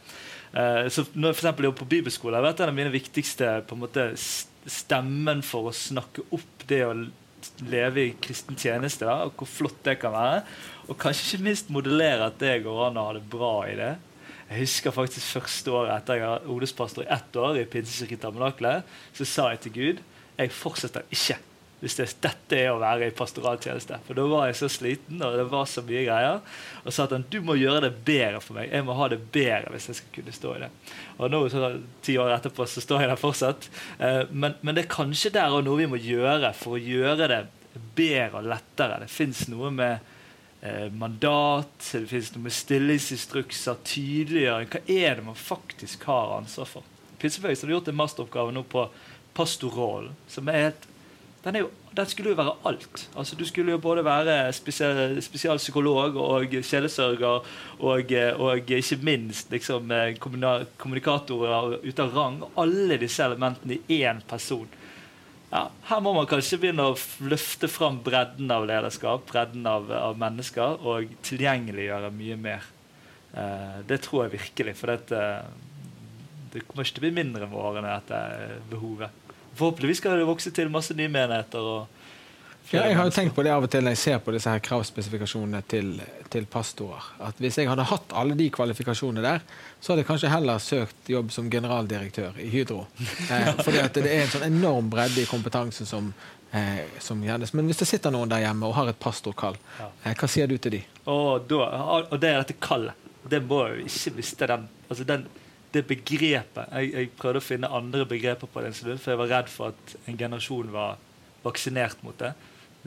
Uh, så når jeg for jobber på bibelskole, har vært en av mine viktigste på en måte, stemmen for å snakke opp det å leve i kristen tjeneste, da, og hvor flott det kan være. Og kanskje ikke minst modellere at det går an å ha det bra i det. Jeg husker faktisk første året etter jeg var odelspastor i ett år i Pinsekirken Tabernakelet, så sa jeg til Gud jeg fortsetter ikke hvis det, dette er å være i pastoraltjeneste. For da var jeg så sliten, og det var så mye greier. Og sa at han, du må gjøre det bedre for meg. Jeg må ha det bedre hvis jeg skal kunne stå i det. Og nå, så, ti år etterpå, så står jeg der fortsatt. Eh, men, men det er kanskje der og noe vi må gjøre for å gjøre det bedre og lettere. Det fins noe med eh, mandat, det finnes noe med stillingsinstrukser, tydeliggjøring. Hva er det man faktisk har ansvar for? Pinsebevegelsen har gjort en masteroppgave nå på pastorrollen, som er helt den jo, den skulle jo være alt. Altså, du skulle jo både være spesial, spesialpsykolog og sjelesørger og, og, ikke minst liksom, kommunikatorer ute av rang. Alle disse elementene i én person. Ja, her må man kanskje begynne å løfte fram bredden av lederskap, bredden av, av mennesker, og tilgjengeliggjøre mye mer. Eh, det tror jeg virkelig. For dette, det kommer ikke til å bli mindre med årene, dette behovet. Forhåpentligvis skal det vokse til masse nye menigheter. og ja, jeg har jo tenkt på det av og til når jeg ser på disse her kravspesifikasjonene til, til, pastorer. At Hvis jeg hadde hatt alle de kvalifikasjonene der, så hadde jeg kanskje heller søkt jobb som generaldirektør i Hydro. Eh, fordi at det er en sånn enorm bredde i kompetanse som, eh, som gjennes. Men hvis det sitter noen der hjemme og har et pastorkall, eh, hva sier du til de? Og, da, og det er dette kallet. Det må jo ikke miste den, altså den det begrepet jeg, jeg, prøvde å finne andre begreper på det en stund, for jeg var redd for at en generasjon var vaksinert mot det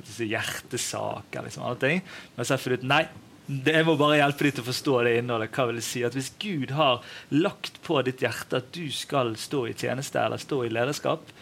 hjertesaker liksom, alle ting. Men så har jeg funnet ut nei, jeg må bare hjelpe dem til å forstå det innholdet. hva vil det si? At Hvis Gud har lagt på ditt hjerte at du skal stå i tjeneste eller stå i lederskap,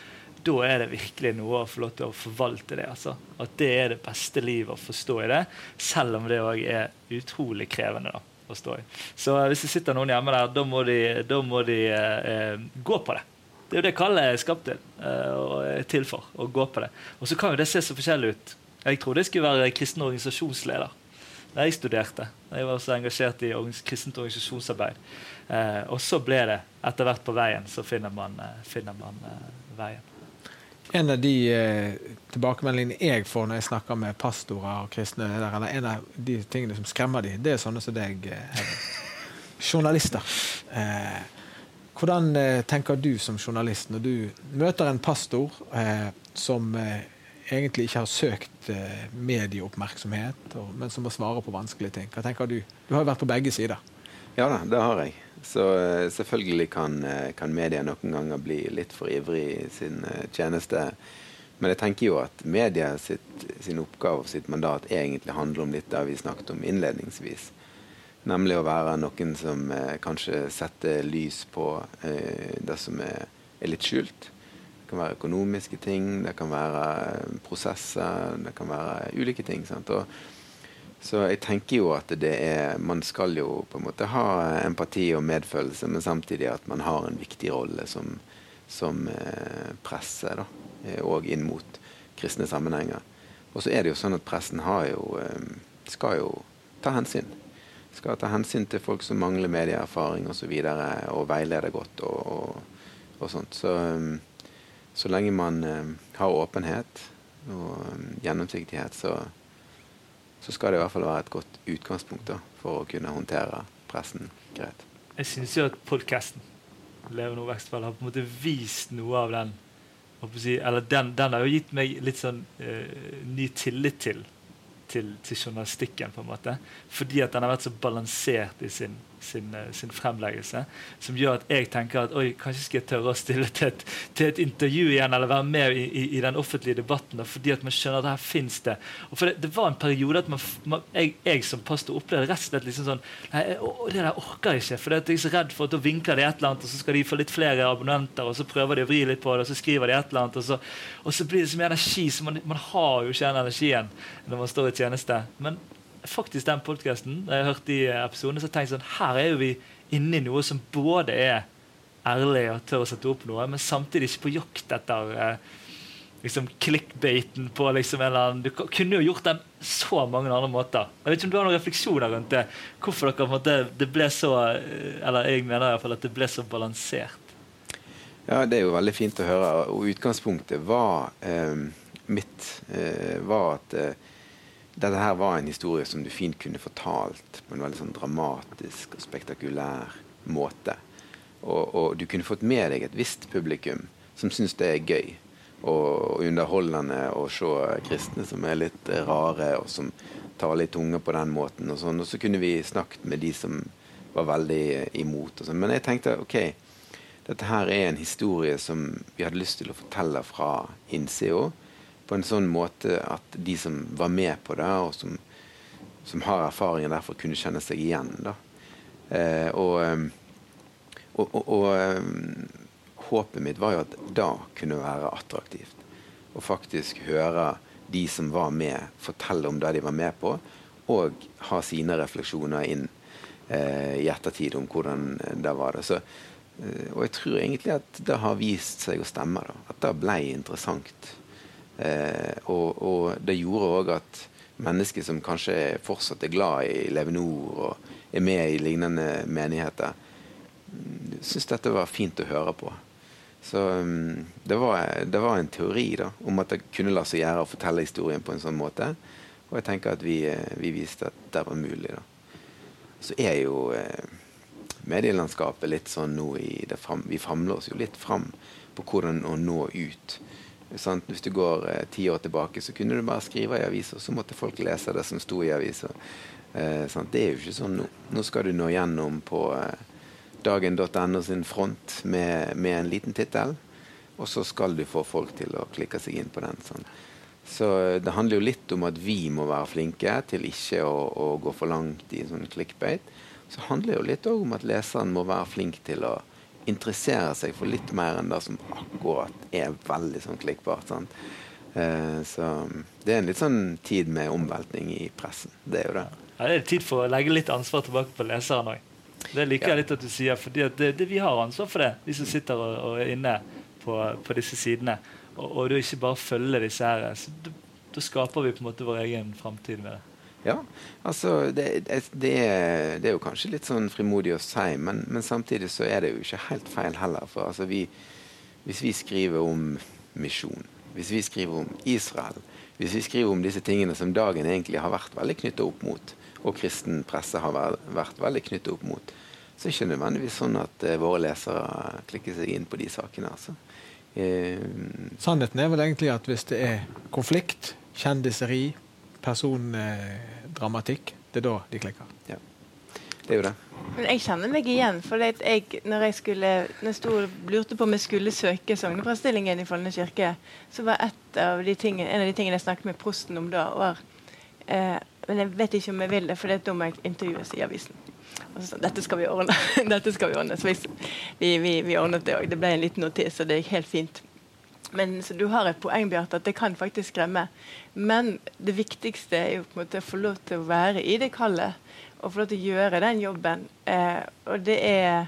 da er det virkelig noe å få lov til å forvalte det. Altså. At det er det beste livet å forstå i det, selv om det òg er utrolig krevende. da, å stå i. Så hvis det sitter noen hjemme der, da må de, da må de eh, gå på det. Det er jo det kallet er skapt til, uh, og er til for. Å gå på det. Og så kan jo det se så forskjellig ut. Jeg trodde jeg skulle være kristen organisasjonsleder da jeg studerte. Jeg var også engasjert i kristent organisasjonsarbeid. Uh, og så ble det etter hvert på veien, så finner man, uh, finner man veien. En av de tilbakemeldingene jeg får når jeg snakker med pastorer og kristne eller en av de tingene som skremmer dem, det er sånne som deg, [LAUGHS] journalister. Eh, hvordan eh, tenker du som journalist når du møter en pastor eh, som eh, egentlig ikke har søkt eh, medieoppmerksomhet, og, men som må svare på vanskelige ting? Hva tenker Du Du har jo vært på begge sider. Ja da, det har jeg. Så eh, selvfølgelig kan, eh, kan media noen ganger bli litt for ivrig i sin tjeneste. Men jeg tenker jo at media sitt, sin oppgave og sitt mandat egentlig handler om litt det vi snakket om innledningsvis. Nemlig å være noen som eh, kanskje setter lys på eh, det som er, er, litt skjult. Det kan være økonomiske ting, det kan være eh, prosesser, det kan være ulike ting. Og, så jeg tenker jo at det er Man skal jo på en måte ha empati og medfølelse, men samtidig at man har en viktig rolle som, som eh, presse, da, og eh, inn mot kristne sammenhenger. Og så er det jo sånn at pressen jo, eh, skal jo ta hensyn skal ta hensyn til folk som mangler medieerfaring osv. Og, så og veileder godt og, og, og sånt. Så, um, så, lenge man um, har åpenhet og um, gjennomsiktighet, så, så, skal det i hvert fall være et godt utgangspunkt da, for å kunne håndtere pressen greit. Jeg syns jo at podkasten Levende vekstfall har på en måte vist noe av den eller den, den, har jo gitt meg litt sånn uh, ny tillit til til, til, journalistikken. på en måte, Fordi at den har vært så balansert i sin sin, eh, sin, fremleggelse. Som gjør at jeg tenker at oi, kanskje skal jeg tørre å stille til et, til et intervju igjen, eller være med i, i, i den offentlige debatten, fordi at man skjønner at her fins det. Og for det, det, var en periode at man, man, jeg, jeg, som pastor opplevde rett og slett liksom sånn Nei, å, det der orker jeg ikke. For jeg er så redd for at da vinker de et eller annet, og så skal de få litt flere abonnenter, og så prøver de å vri litt på det, og så skriver de et eller annet, og så, og så blir det så mye energi. så man, man har jo ikke den energien når man står i tjeneste. Men faktisk den podkasten jeg hørte i episoden, så tenkte jeg sånn Her er jo vi inne i noe som både er ærlig og tør å sette opp noe, men samtidig ikke på jakt etter eh, liksom clickbaiten på liksom en eller annen Du kunne jo gjort den så mange andre måter. Jeg vet ikke om du har noen refleksjoner rundt det? Hvorfor dere på en måte, det ble så eh, Eller jeg mener i hvert fall at det ble så balansert. Ja, det er jo veldig fint å høre. Og utgangspunktet var eh, mitt eh, var at eh, dette her var en historie som du fint kunne fortalt på en veldig sånn dramatisk og spektakulær måte. Og, og, du kunne fått med deg et visst publikum som syns det er gøy og underholdende å se kristne som er litt rare, og som tar litt tunge på den måten. Og, sånn. og så kunne vi snakket med de som var veldig imot. Og sånn. Men jeg tenkte OK, dette her er en historie som vi hadde lyst til å fortelle fra innsida på en sånn måte at de som var med på det, og som, som har erfaringer derfor, kunne kjenne seg igjen. Eh, og, eh, og, og, og, eh, håpet mitt var jo at da kunne være attraktivt. å faktisk høre de som var med, fortelle om det de var med på, og ha sine refleksjoner inn eh, i ettertid om hvordan det var. det. Så, eh, og jeg tror egentlig at det har vist seg å stemme. Da. At det ble interessant. Eh, og, og, det gjorde òg at mennesker som kanskje fortsatt er glad i Levenor og er med i lignende menigheter, mm, syns dette var fint å høre på. Så um, det, var, det, var, en teori da, om at det kunne la seg gjøre å fortelle historien på en sånn måte. Og jeg tenker at vi, eh, vi viste at det var mulig. da. Så er jo eh, medielandskapet litt sånn nå i det fram, Vi famler oss jo litt fram på hvordan å nå ut. Sant? Hvis du går eh, ti år tilbake, så kunne du bare skrive i aviser, så måtte folk lese det som sto i aviser. Eh, det er jo ikke sånn nå. Nå skal du nå gjennom på eh, dagen.no sin front med, med en liten tittel, og så skal du få folk til å klikke seg inn på den. Sånn. Så eh, det handler jo litt om at vi må være flinke til ikke å, å gå for langt i sånn clickbait. Så handler det jo litt om at leseren må være flink til å interessere seg for litt mer enn det som akkurat er veldig sånn klikkbart. Sånn. Eh, så det er en litt sånn tid med omveltning i pressen. Det er jo det. Ja, det er tid for å legge litt ansvar tilbake på leseren òg. Det liker jeg litt at du sier, for vi har ansvar for det, vi som sitter og, og er inne på, på, disse sidene. Og, og du ikke bare følger disse her. Så da skaper vi på en måte vår egen framtid med det. Ja, altså det, det, det, er, jo kanskje litt sånn frimodig å si, men, men, samtidig så er det jo ikke helt feil heller. For altså vi, hvis vi skriver om misjon, hvis vi skriver om Israel, hvis vi skriver om disse tingene som dagen egentlig har vært veldig knytta opp mot, og kristen presse har vært veldig knyttet opp mot, så er det ikke nødvendigvis sånn at uh, våre lesere klikker seg inn på de sakene. altså. Uh, Sannheten er vel egentlig at hvis det er konflikt, kjendiseri, persondramatikk, det er da de klikker. Ja, det er jo det. Men jeg kjenner meg igjen. for jeg, når jeg skulle, når jeg stod, lurte på om jeg skulle søke sogneprestillingen i Follene kirke, så var av tingene, en av de tingene jeg snakket med prosten om da, var eh, men jeg vet ikke om jeg vil det, for da må jeg intervjues i avisen. Og så, dette skal vi ordne. [LAUGHS] dette skal Vi ordne. Så vi, vi, vi ordnet det òg. Det ble en liten notis, og det gikk helt fint. Men så Du har et poeng, Bjarte, at det kan faktisk skremme. Men det viktigste er jo på en måte å få lov til å være i det kallet. Og få lov til å gjøre den jobben. Eh, og det er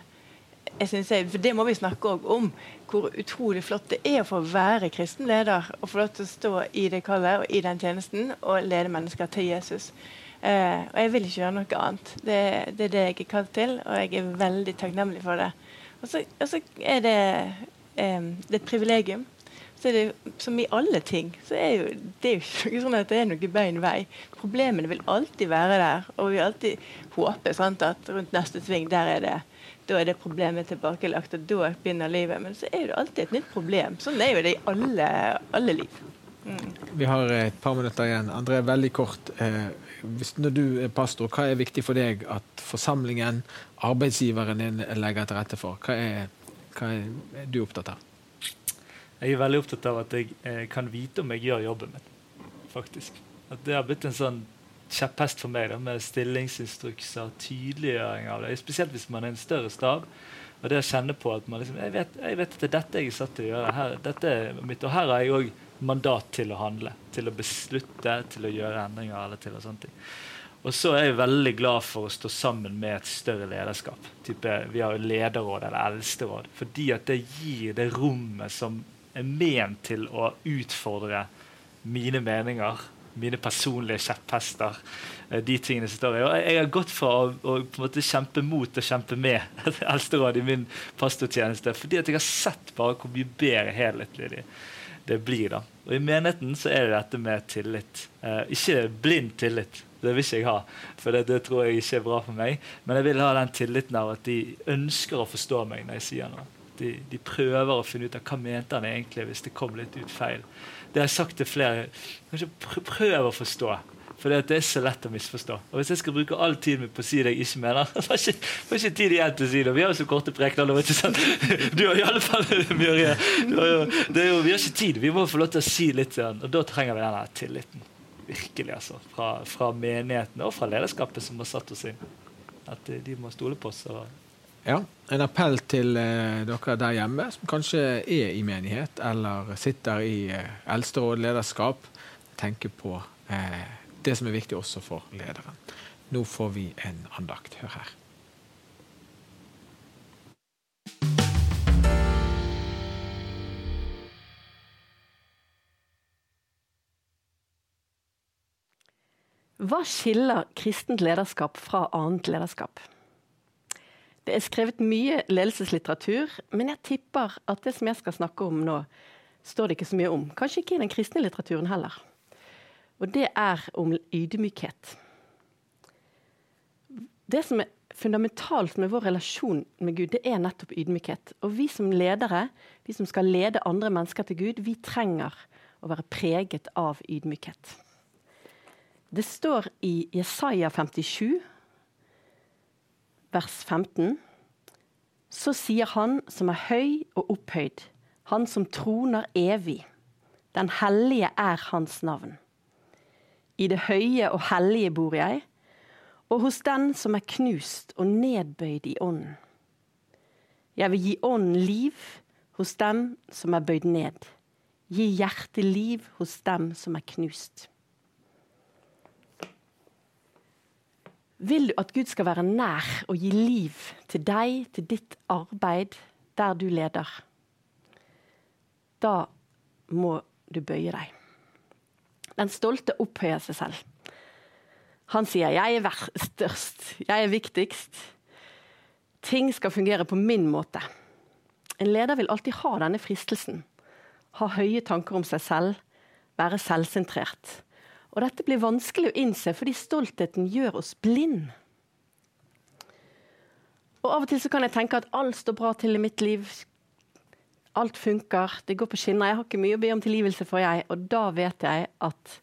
jeg jeg, for Det må vi snakke om hvor utrolig flott det er å få være kristen leder og få lov til å stå i det kallet og i den tjenesten og lede mennesker til Jesus. Eh, og jeg vil ikke gjøre noe annet. Det, det, er det jeg er kalt til, og jeg er veldig takknemlig for det. Og så, er det, eh, det er et privilegium. Så er det, som i alle ting, så er jo, det er jo ikke sånn at det er noe bein vei. Problemene vil alltid være der, og vi alltid håper sant, at rundt neste sving der er det da er det problemet tilbakelagt, og da begynner livet. Men så er det alltid et nytt problem. Sånn er jo det i alle, alle liv. Mm. Vi har et par minutter igjen. André, veldig kort. Eh, når du er pastor, hva er viktig for deg at forsamlingen, arbeidsgiveren din, legger til rette for? Hva er, hva er du opptatt av? Jeg er veldig opptatt av at jeg eh, kan vite om jeg gjør jobben min. faktisk. At Det har blitt en sånn kjepphest for meg da, med stillingsinstrukser, tydeliggjøring av det. Spesielt hvis man er en større stab. Og det å kjenne på at man liksom, jeg vet, jeg vet at det er dette jeg er satt til å gjøre. Her, dette er mitt, og her har jeg òg mandat til å handle. Til å beslutte, til å gjøre endringer. eller til og sånne ting. Og så er jeg veldig glad for å stå sammen med et større lederskap. Type, vi har lederråd eller eldsteråd. Fordi at det gir det rommet som er ment til å utfordre mine meninger mine personlige kjepphester. Eh, de tingene som står i. Og jeg har gått fra å, å på en måte kjempe mot og kjempe med [LAUGHS] Eldsterådet i min pastortjeneste fordi at jeg har sett bare hvor mye bedre helhetlig det, det blir. da. Og I menigheten så er det dette med tillit. Eh, ikke blind tillit. Det vil ikke jeg ha, for det, det, tror jeg ikke er bra for meg. Men jeg vil ha den tilliten av at de ønsker å forstå meg når jeg sier noe. De, de prøver å finne ut av hva mente han egentlig hvis det kom litt ut feil. Det har jeg sagt til flere. Kanskje prøv å forstå. For det er så lett å misforstå. Og Hvis jeg skal bruke all tiden min på å si det jeg ikke mener, [LAUGHS] har jeg ikke, ikke tid igjen til å si det. Vi har jo så korte prekener. [LAUGHS] Du har i alle fall [LAUGHS] det jo, Vi har ikke tid. Vi må få lov til å si litt. Og da trenger vi den tilliten. Virkelig, altså. Fra, fra menigheten og fra lederskapet som har satt oss inn. At de må stole på oss. Og Ja, En appell til eh, dere der hjemme som kanskje er i menighet eller sitter i eh, eldsteråd, lederskap. Tenke på eh, det som er viktig også for lederen. Nå får vi en andakt. Hør her. Hva skiller kristent lederskap fra annet lederskap? Det er skrevet mye ledelseslitteratur, men jeg tipper at det som jeg skal snakke om nå, står det ikke så mye om. Kanskje ikke i den kristne litteraturen heller. Og det er om ydmykhet. Det som er fundamentalt med vår relasjon med Gud, det er nettopp ydmykhet. Og vi som ledere, vi som skal lede andre mennesker til Gud, vi trenger å være preget av ydmykhet. Det står i Jesaja 57, vers 15. Så sier Han som er høy og opphøyd, Han som troner evig. Den hellige er Hans navn. I det høye og hellige bor jeg, og hos den som er knust og nedbøyd i ånden. Jeg vil gi ånden liv hos dem som er bøyd ned. Gi hjertet liv hos dem som er knust. Vil du at Gud skal være nær og gi liv til deg, til ditt arbeid, der du leder? Da må du bøye deg. Den stolte opphøyer seg selv. Han sier 'jeg er størst, jeg er viktigst'. Ting skal fungere på min måte. En leder vil alltid ha denne fristelsen. Ha høye tanker om seg selv, være selvsentrert. Og dette blir vanskelig å innse fordi stoltheten gjør oss blind. Og Av og til så kan jeg tenke at alt står bra til i mitt liv. Alt funker, det går på skinner. Jeg har ikke mye å be om tilgivelse for, jeg. Og da vet jeg at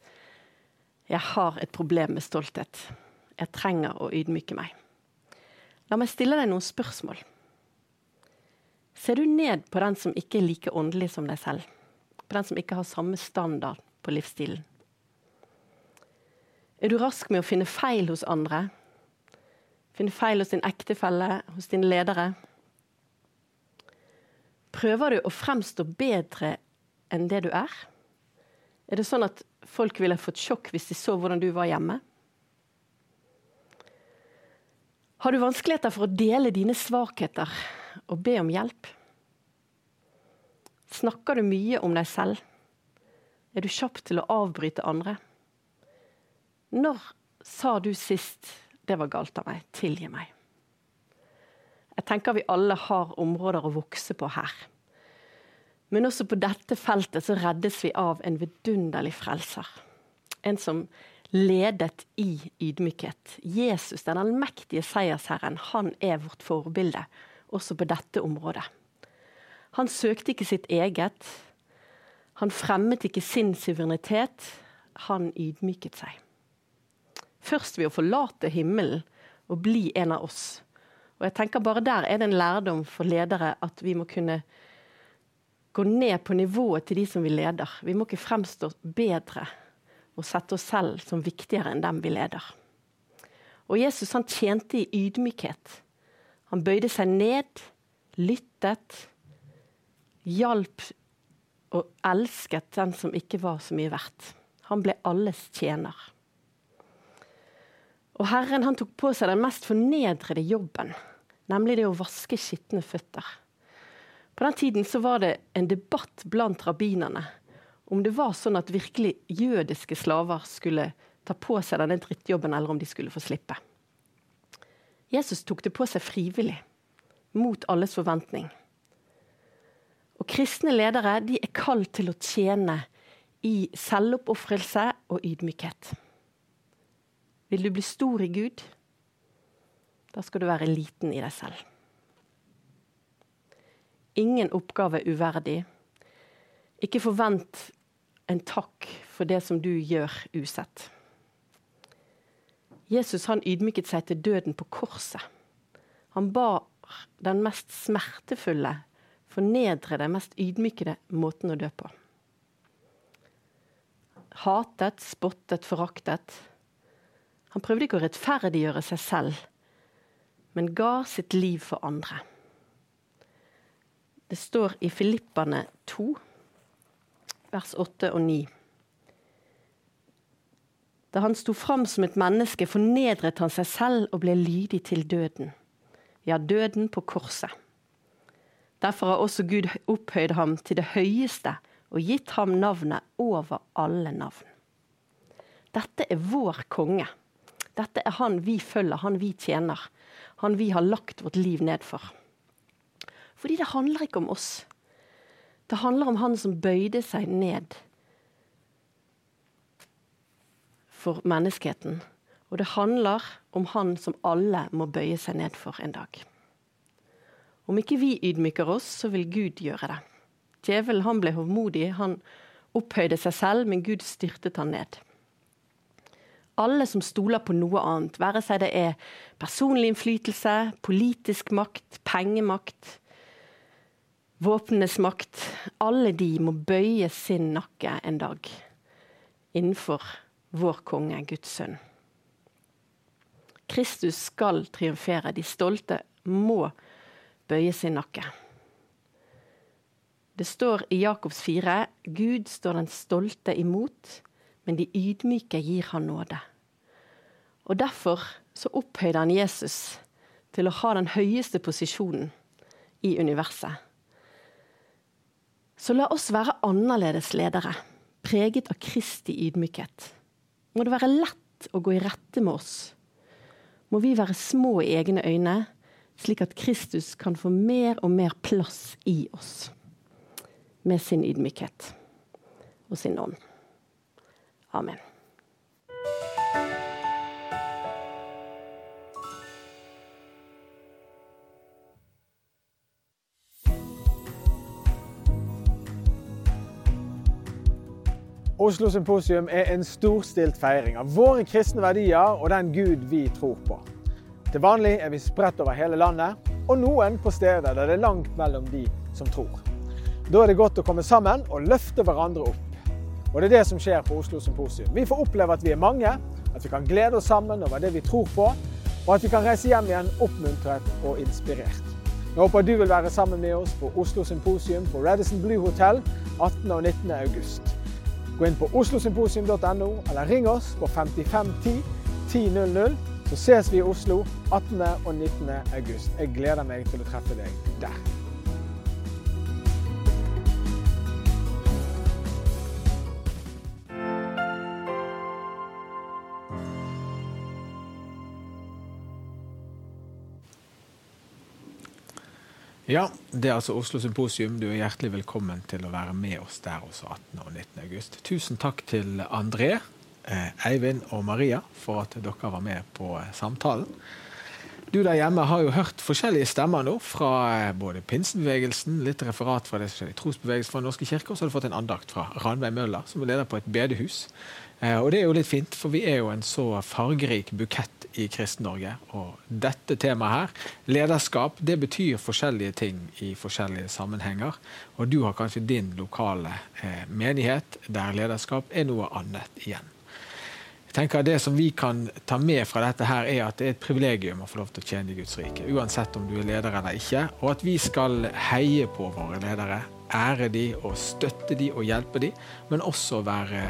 jeg har et problem med stolthet. Jeg trenger å ydmyke meg. La meg stille deg noen spørsmål. Ser du ned på den som ikke er like åndelig som deg selv? På den som ikke har samme standard på livsstilen? Er du rask med å finne feil hos andre? Finne feil hos din ektefelle, hos dine ledere? Prøver du å fremstå bedre enn det du er? Er det sånn at folk ville fått sjokk hvis de så hvordan du var hjemme? Har du vanskeligheter for å dele dine svakheter og be om hjelp? Snakker du mye om deg selv? Er du kjapp til å avbryte andre? Når sa du sist 'det var galt av meg', tilgi meg? Jeg tenker vi alle har områder å vokse på her. Men også på dette feltet så reddes vi av en vidunderlig frelser. En som ledet i ydmykhet. Jesus, den allmektige seiersherren, han er vårt forbilde også på dette området. Han søkte ikke sitt eget. Han fremmet ikke sin suverenitet. Han ydmyket seg. Først ved å forlate himmelen og bli en av oss. Og jeg tenker Bare der er det en lærdom for ledere at vi må kunne gå ned på nivået til de som vi leder. Vi må ikke fremstå bedre og sette oss selv som viktigere enn dem vi leder. Og Jesus han tjente i ydmykhet. Han bøyde seg ned, lyttet, hjalp og elsket den som ikke var så mye verdt. Han ble alles tjener. Og Herren han tok på seg den mest fornedrede jobben, nemlig det å vaske skitne føtter. På den tiden så var det en debatt blant rabbinerne om det var sånn at virkelig jødiske slaver skulle ta på seg denne drittjobben, eller om de skulle få slippe. Jesus tok det på seg frivillig, mot alles forventning. Og Kristne ledere de er kalt til å tjene i selvoppofrelse og ydmykhet. Vil du bli stor i Gud? Da skal du være liten i deg selv. Ingen oppgave er uverdig. Ikke forvent en takk for det som du gjør usett. Jesus han ydmyket seg til døden på korset. Han bar den mest smertefulle, fornedrede, mest ydmykede måten å dø på. Hatet, spottet, foraktet. Han prøvde ikke å rettferdiggjøre seg selv, men ga sitt liv for andre. Det står i Filippane 2, vers 8 og 9. Da han sto fram som et menneske, fornedret han seg selv og ble lydig til døden. Ja, døden på korset. Derfor har også Gud opphøyd ham til det høyeste og gitt ham navnet over alle navn. Dette er vår konge. Dette er han vi følger, han vi tjener. Han vi har lagt vårt liv ned for. Fordi det handler ikke om oss. Det handler om han som bøyde seg ned for menneskeheten. Og det handler om han som alle må bøye seg ned for en dag. Om ikke vi ydmyker oss, så vil Gud gjøre det. Djevelen ble hovmodig, han opphøyde seg selv, men Gud styrtet han ned. Alle som stoler på noe annet, være seg det er personlig innflytelse, politisk makt, pengemakt, våpnenes makt, alle de må bøye sin nakke en dag innenfor vår konge, Guds sønn. Kristus skal triumfere. De stolte må bøye sin nakke. Det står i Jakobs 4.: Gud står den stolte imot, men de ydmyke gir han nåde. Og Derfor så opphøyde han Jesus til å ha den høyeste posisjonen i universet. Så la oss være annerledes ledere, preget av Kristi ydmykhet. Må det være lett å gå i rette med oss. Må vi være små i egne øyne, slik at Kristus kan få mer og mer plass i oss med sin ydmykhet og sin ånd. Amen. Oslo Symposium er en storstilt feiring av våre kristne verdier og den Gud vi tror på. Til vanlig er vi spredt over hele landet, og noen på steder der det er langt mellom de som tror. Da er det godt å komme sammen og løfte hverandre opp. Og det er det som skjer på Oslo Symposium. Vi får oppleve at vi er mange, at vi kan glede oss sammen over det vi tror på, og at vi kan reise hjem igjen oppmuntret og inspirert. Jeg håper du vil være sammen med oss på Oslo Symposium på Radisson Blue Hotel 18. og 19. august. Gå inn på oslosymposium.no, eller ring oss på 5510 1000, så ses vi i Oslo 18. og 19. august. Jeg gleder meg til å treffe deg der. Ja, det er altså Oslo Symposium. Du er hjertelig velkommen til å være med oss der også 18. og 19. august. Tusen takk til André, eh, Eivind og Maria for at dere var med på eh, samtalen. Du der hjemme har jo hørt forskjellige stemmer nå fra eh, både pinsebevegelsen, litt referat fra det som skjer i trosbevegelsen fra Den norske kirke, og så har du fått en andakt fra Ranveig Møller, som er leder på et bedehus. Og det er jo litt fint, for vi er jo en så fargerik bukett i Kristen-Norge. Og dette temaet her, lederskap, det betyr forskjellige ting i forskjellige sammenhenger. Og du har kanskje din lokale eh, menighet der lederskap er noe annet igjen. Jeg tenker Det som vi kan ta med fra dette, her er at det er et privilegium å få lov til å tjene i Guds rike. Uansett om du er leder eller ikke. Og at vi skal heie på våre ledere. Ære de og støtte de og hjelpe de, men også være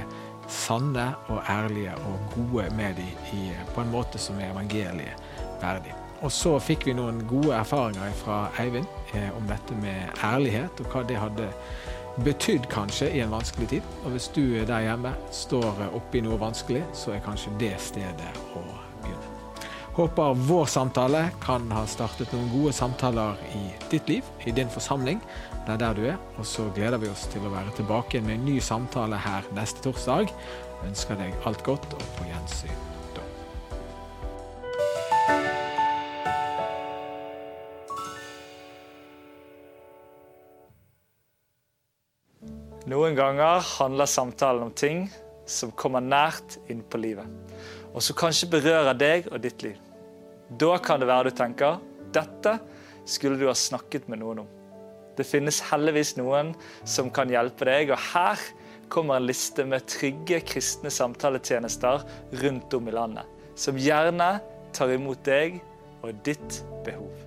sanne og ærlige og gode med dem på en måte som er evangeliet verdig. Og så fikk vi noen gode erfaringer fra Eivind eh, om dette med ærlighet, og hva det hadde betydd kanskje i en vanskelig tid. Og hvis du der hjemme står oppi noe vanskelig, så er kanskje det stedet å. Håper vår samtale kan ha startet noen gode samtaler i ditt liv, i din forsamling, det er der du er. Og så gleder vi oss til å være tilbake med en ny samtale her neste torsdag. Jeg ønsker deg alt godt, og på gjensyn. Noen ganger handler samtalen om ting som kommer nært inn på livet, og som kanskje berører deg og ditt liv. Da kan det være du tenker dette skulle du ha snakket med noen om. Det finnes heldigvis noen som kan hjelpe deg. Og her kommer en liste med trygge kristne samtaletjenester rundt om i landet. Som gjerne tar imot deg og ditt behov.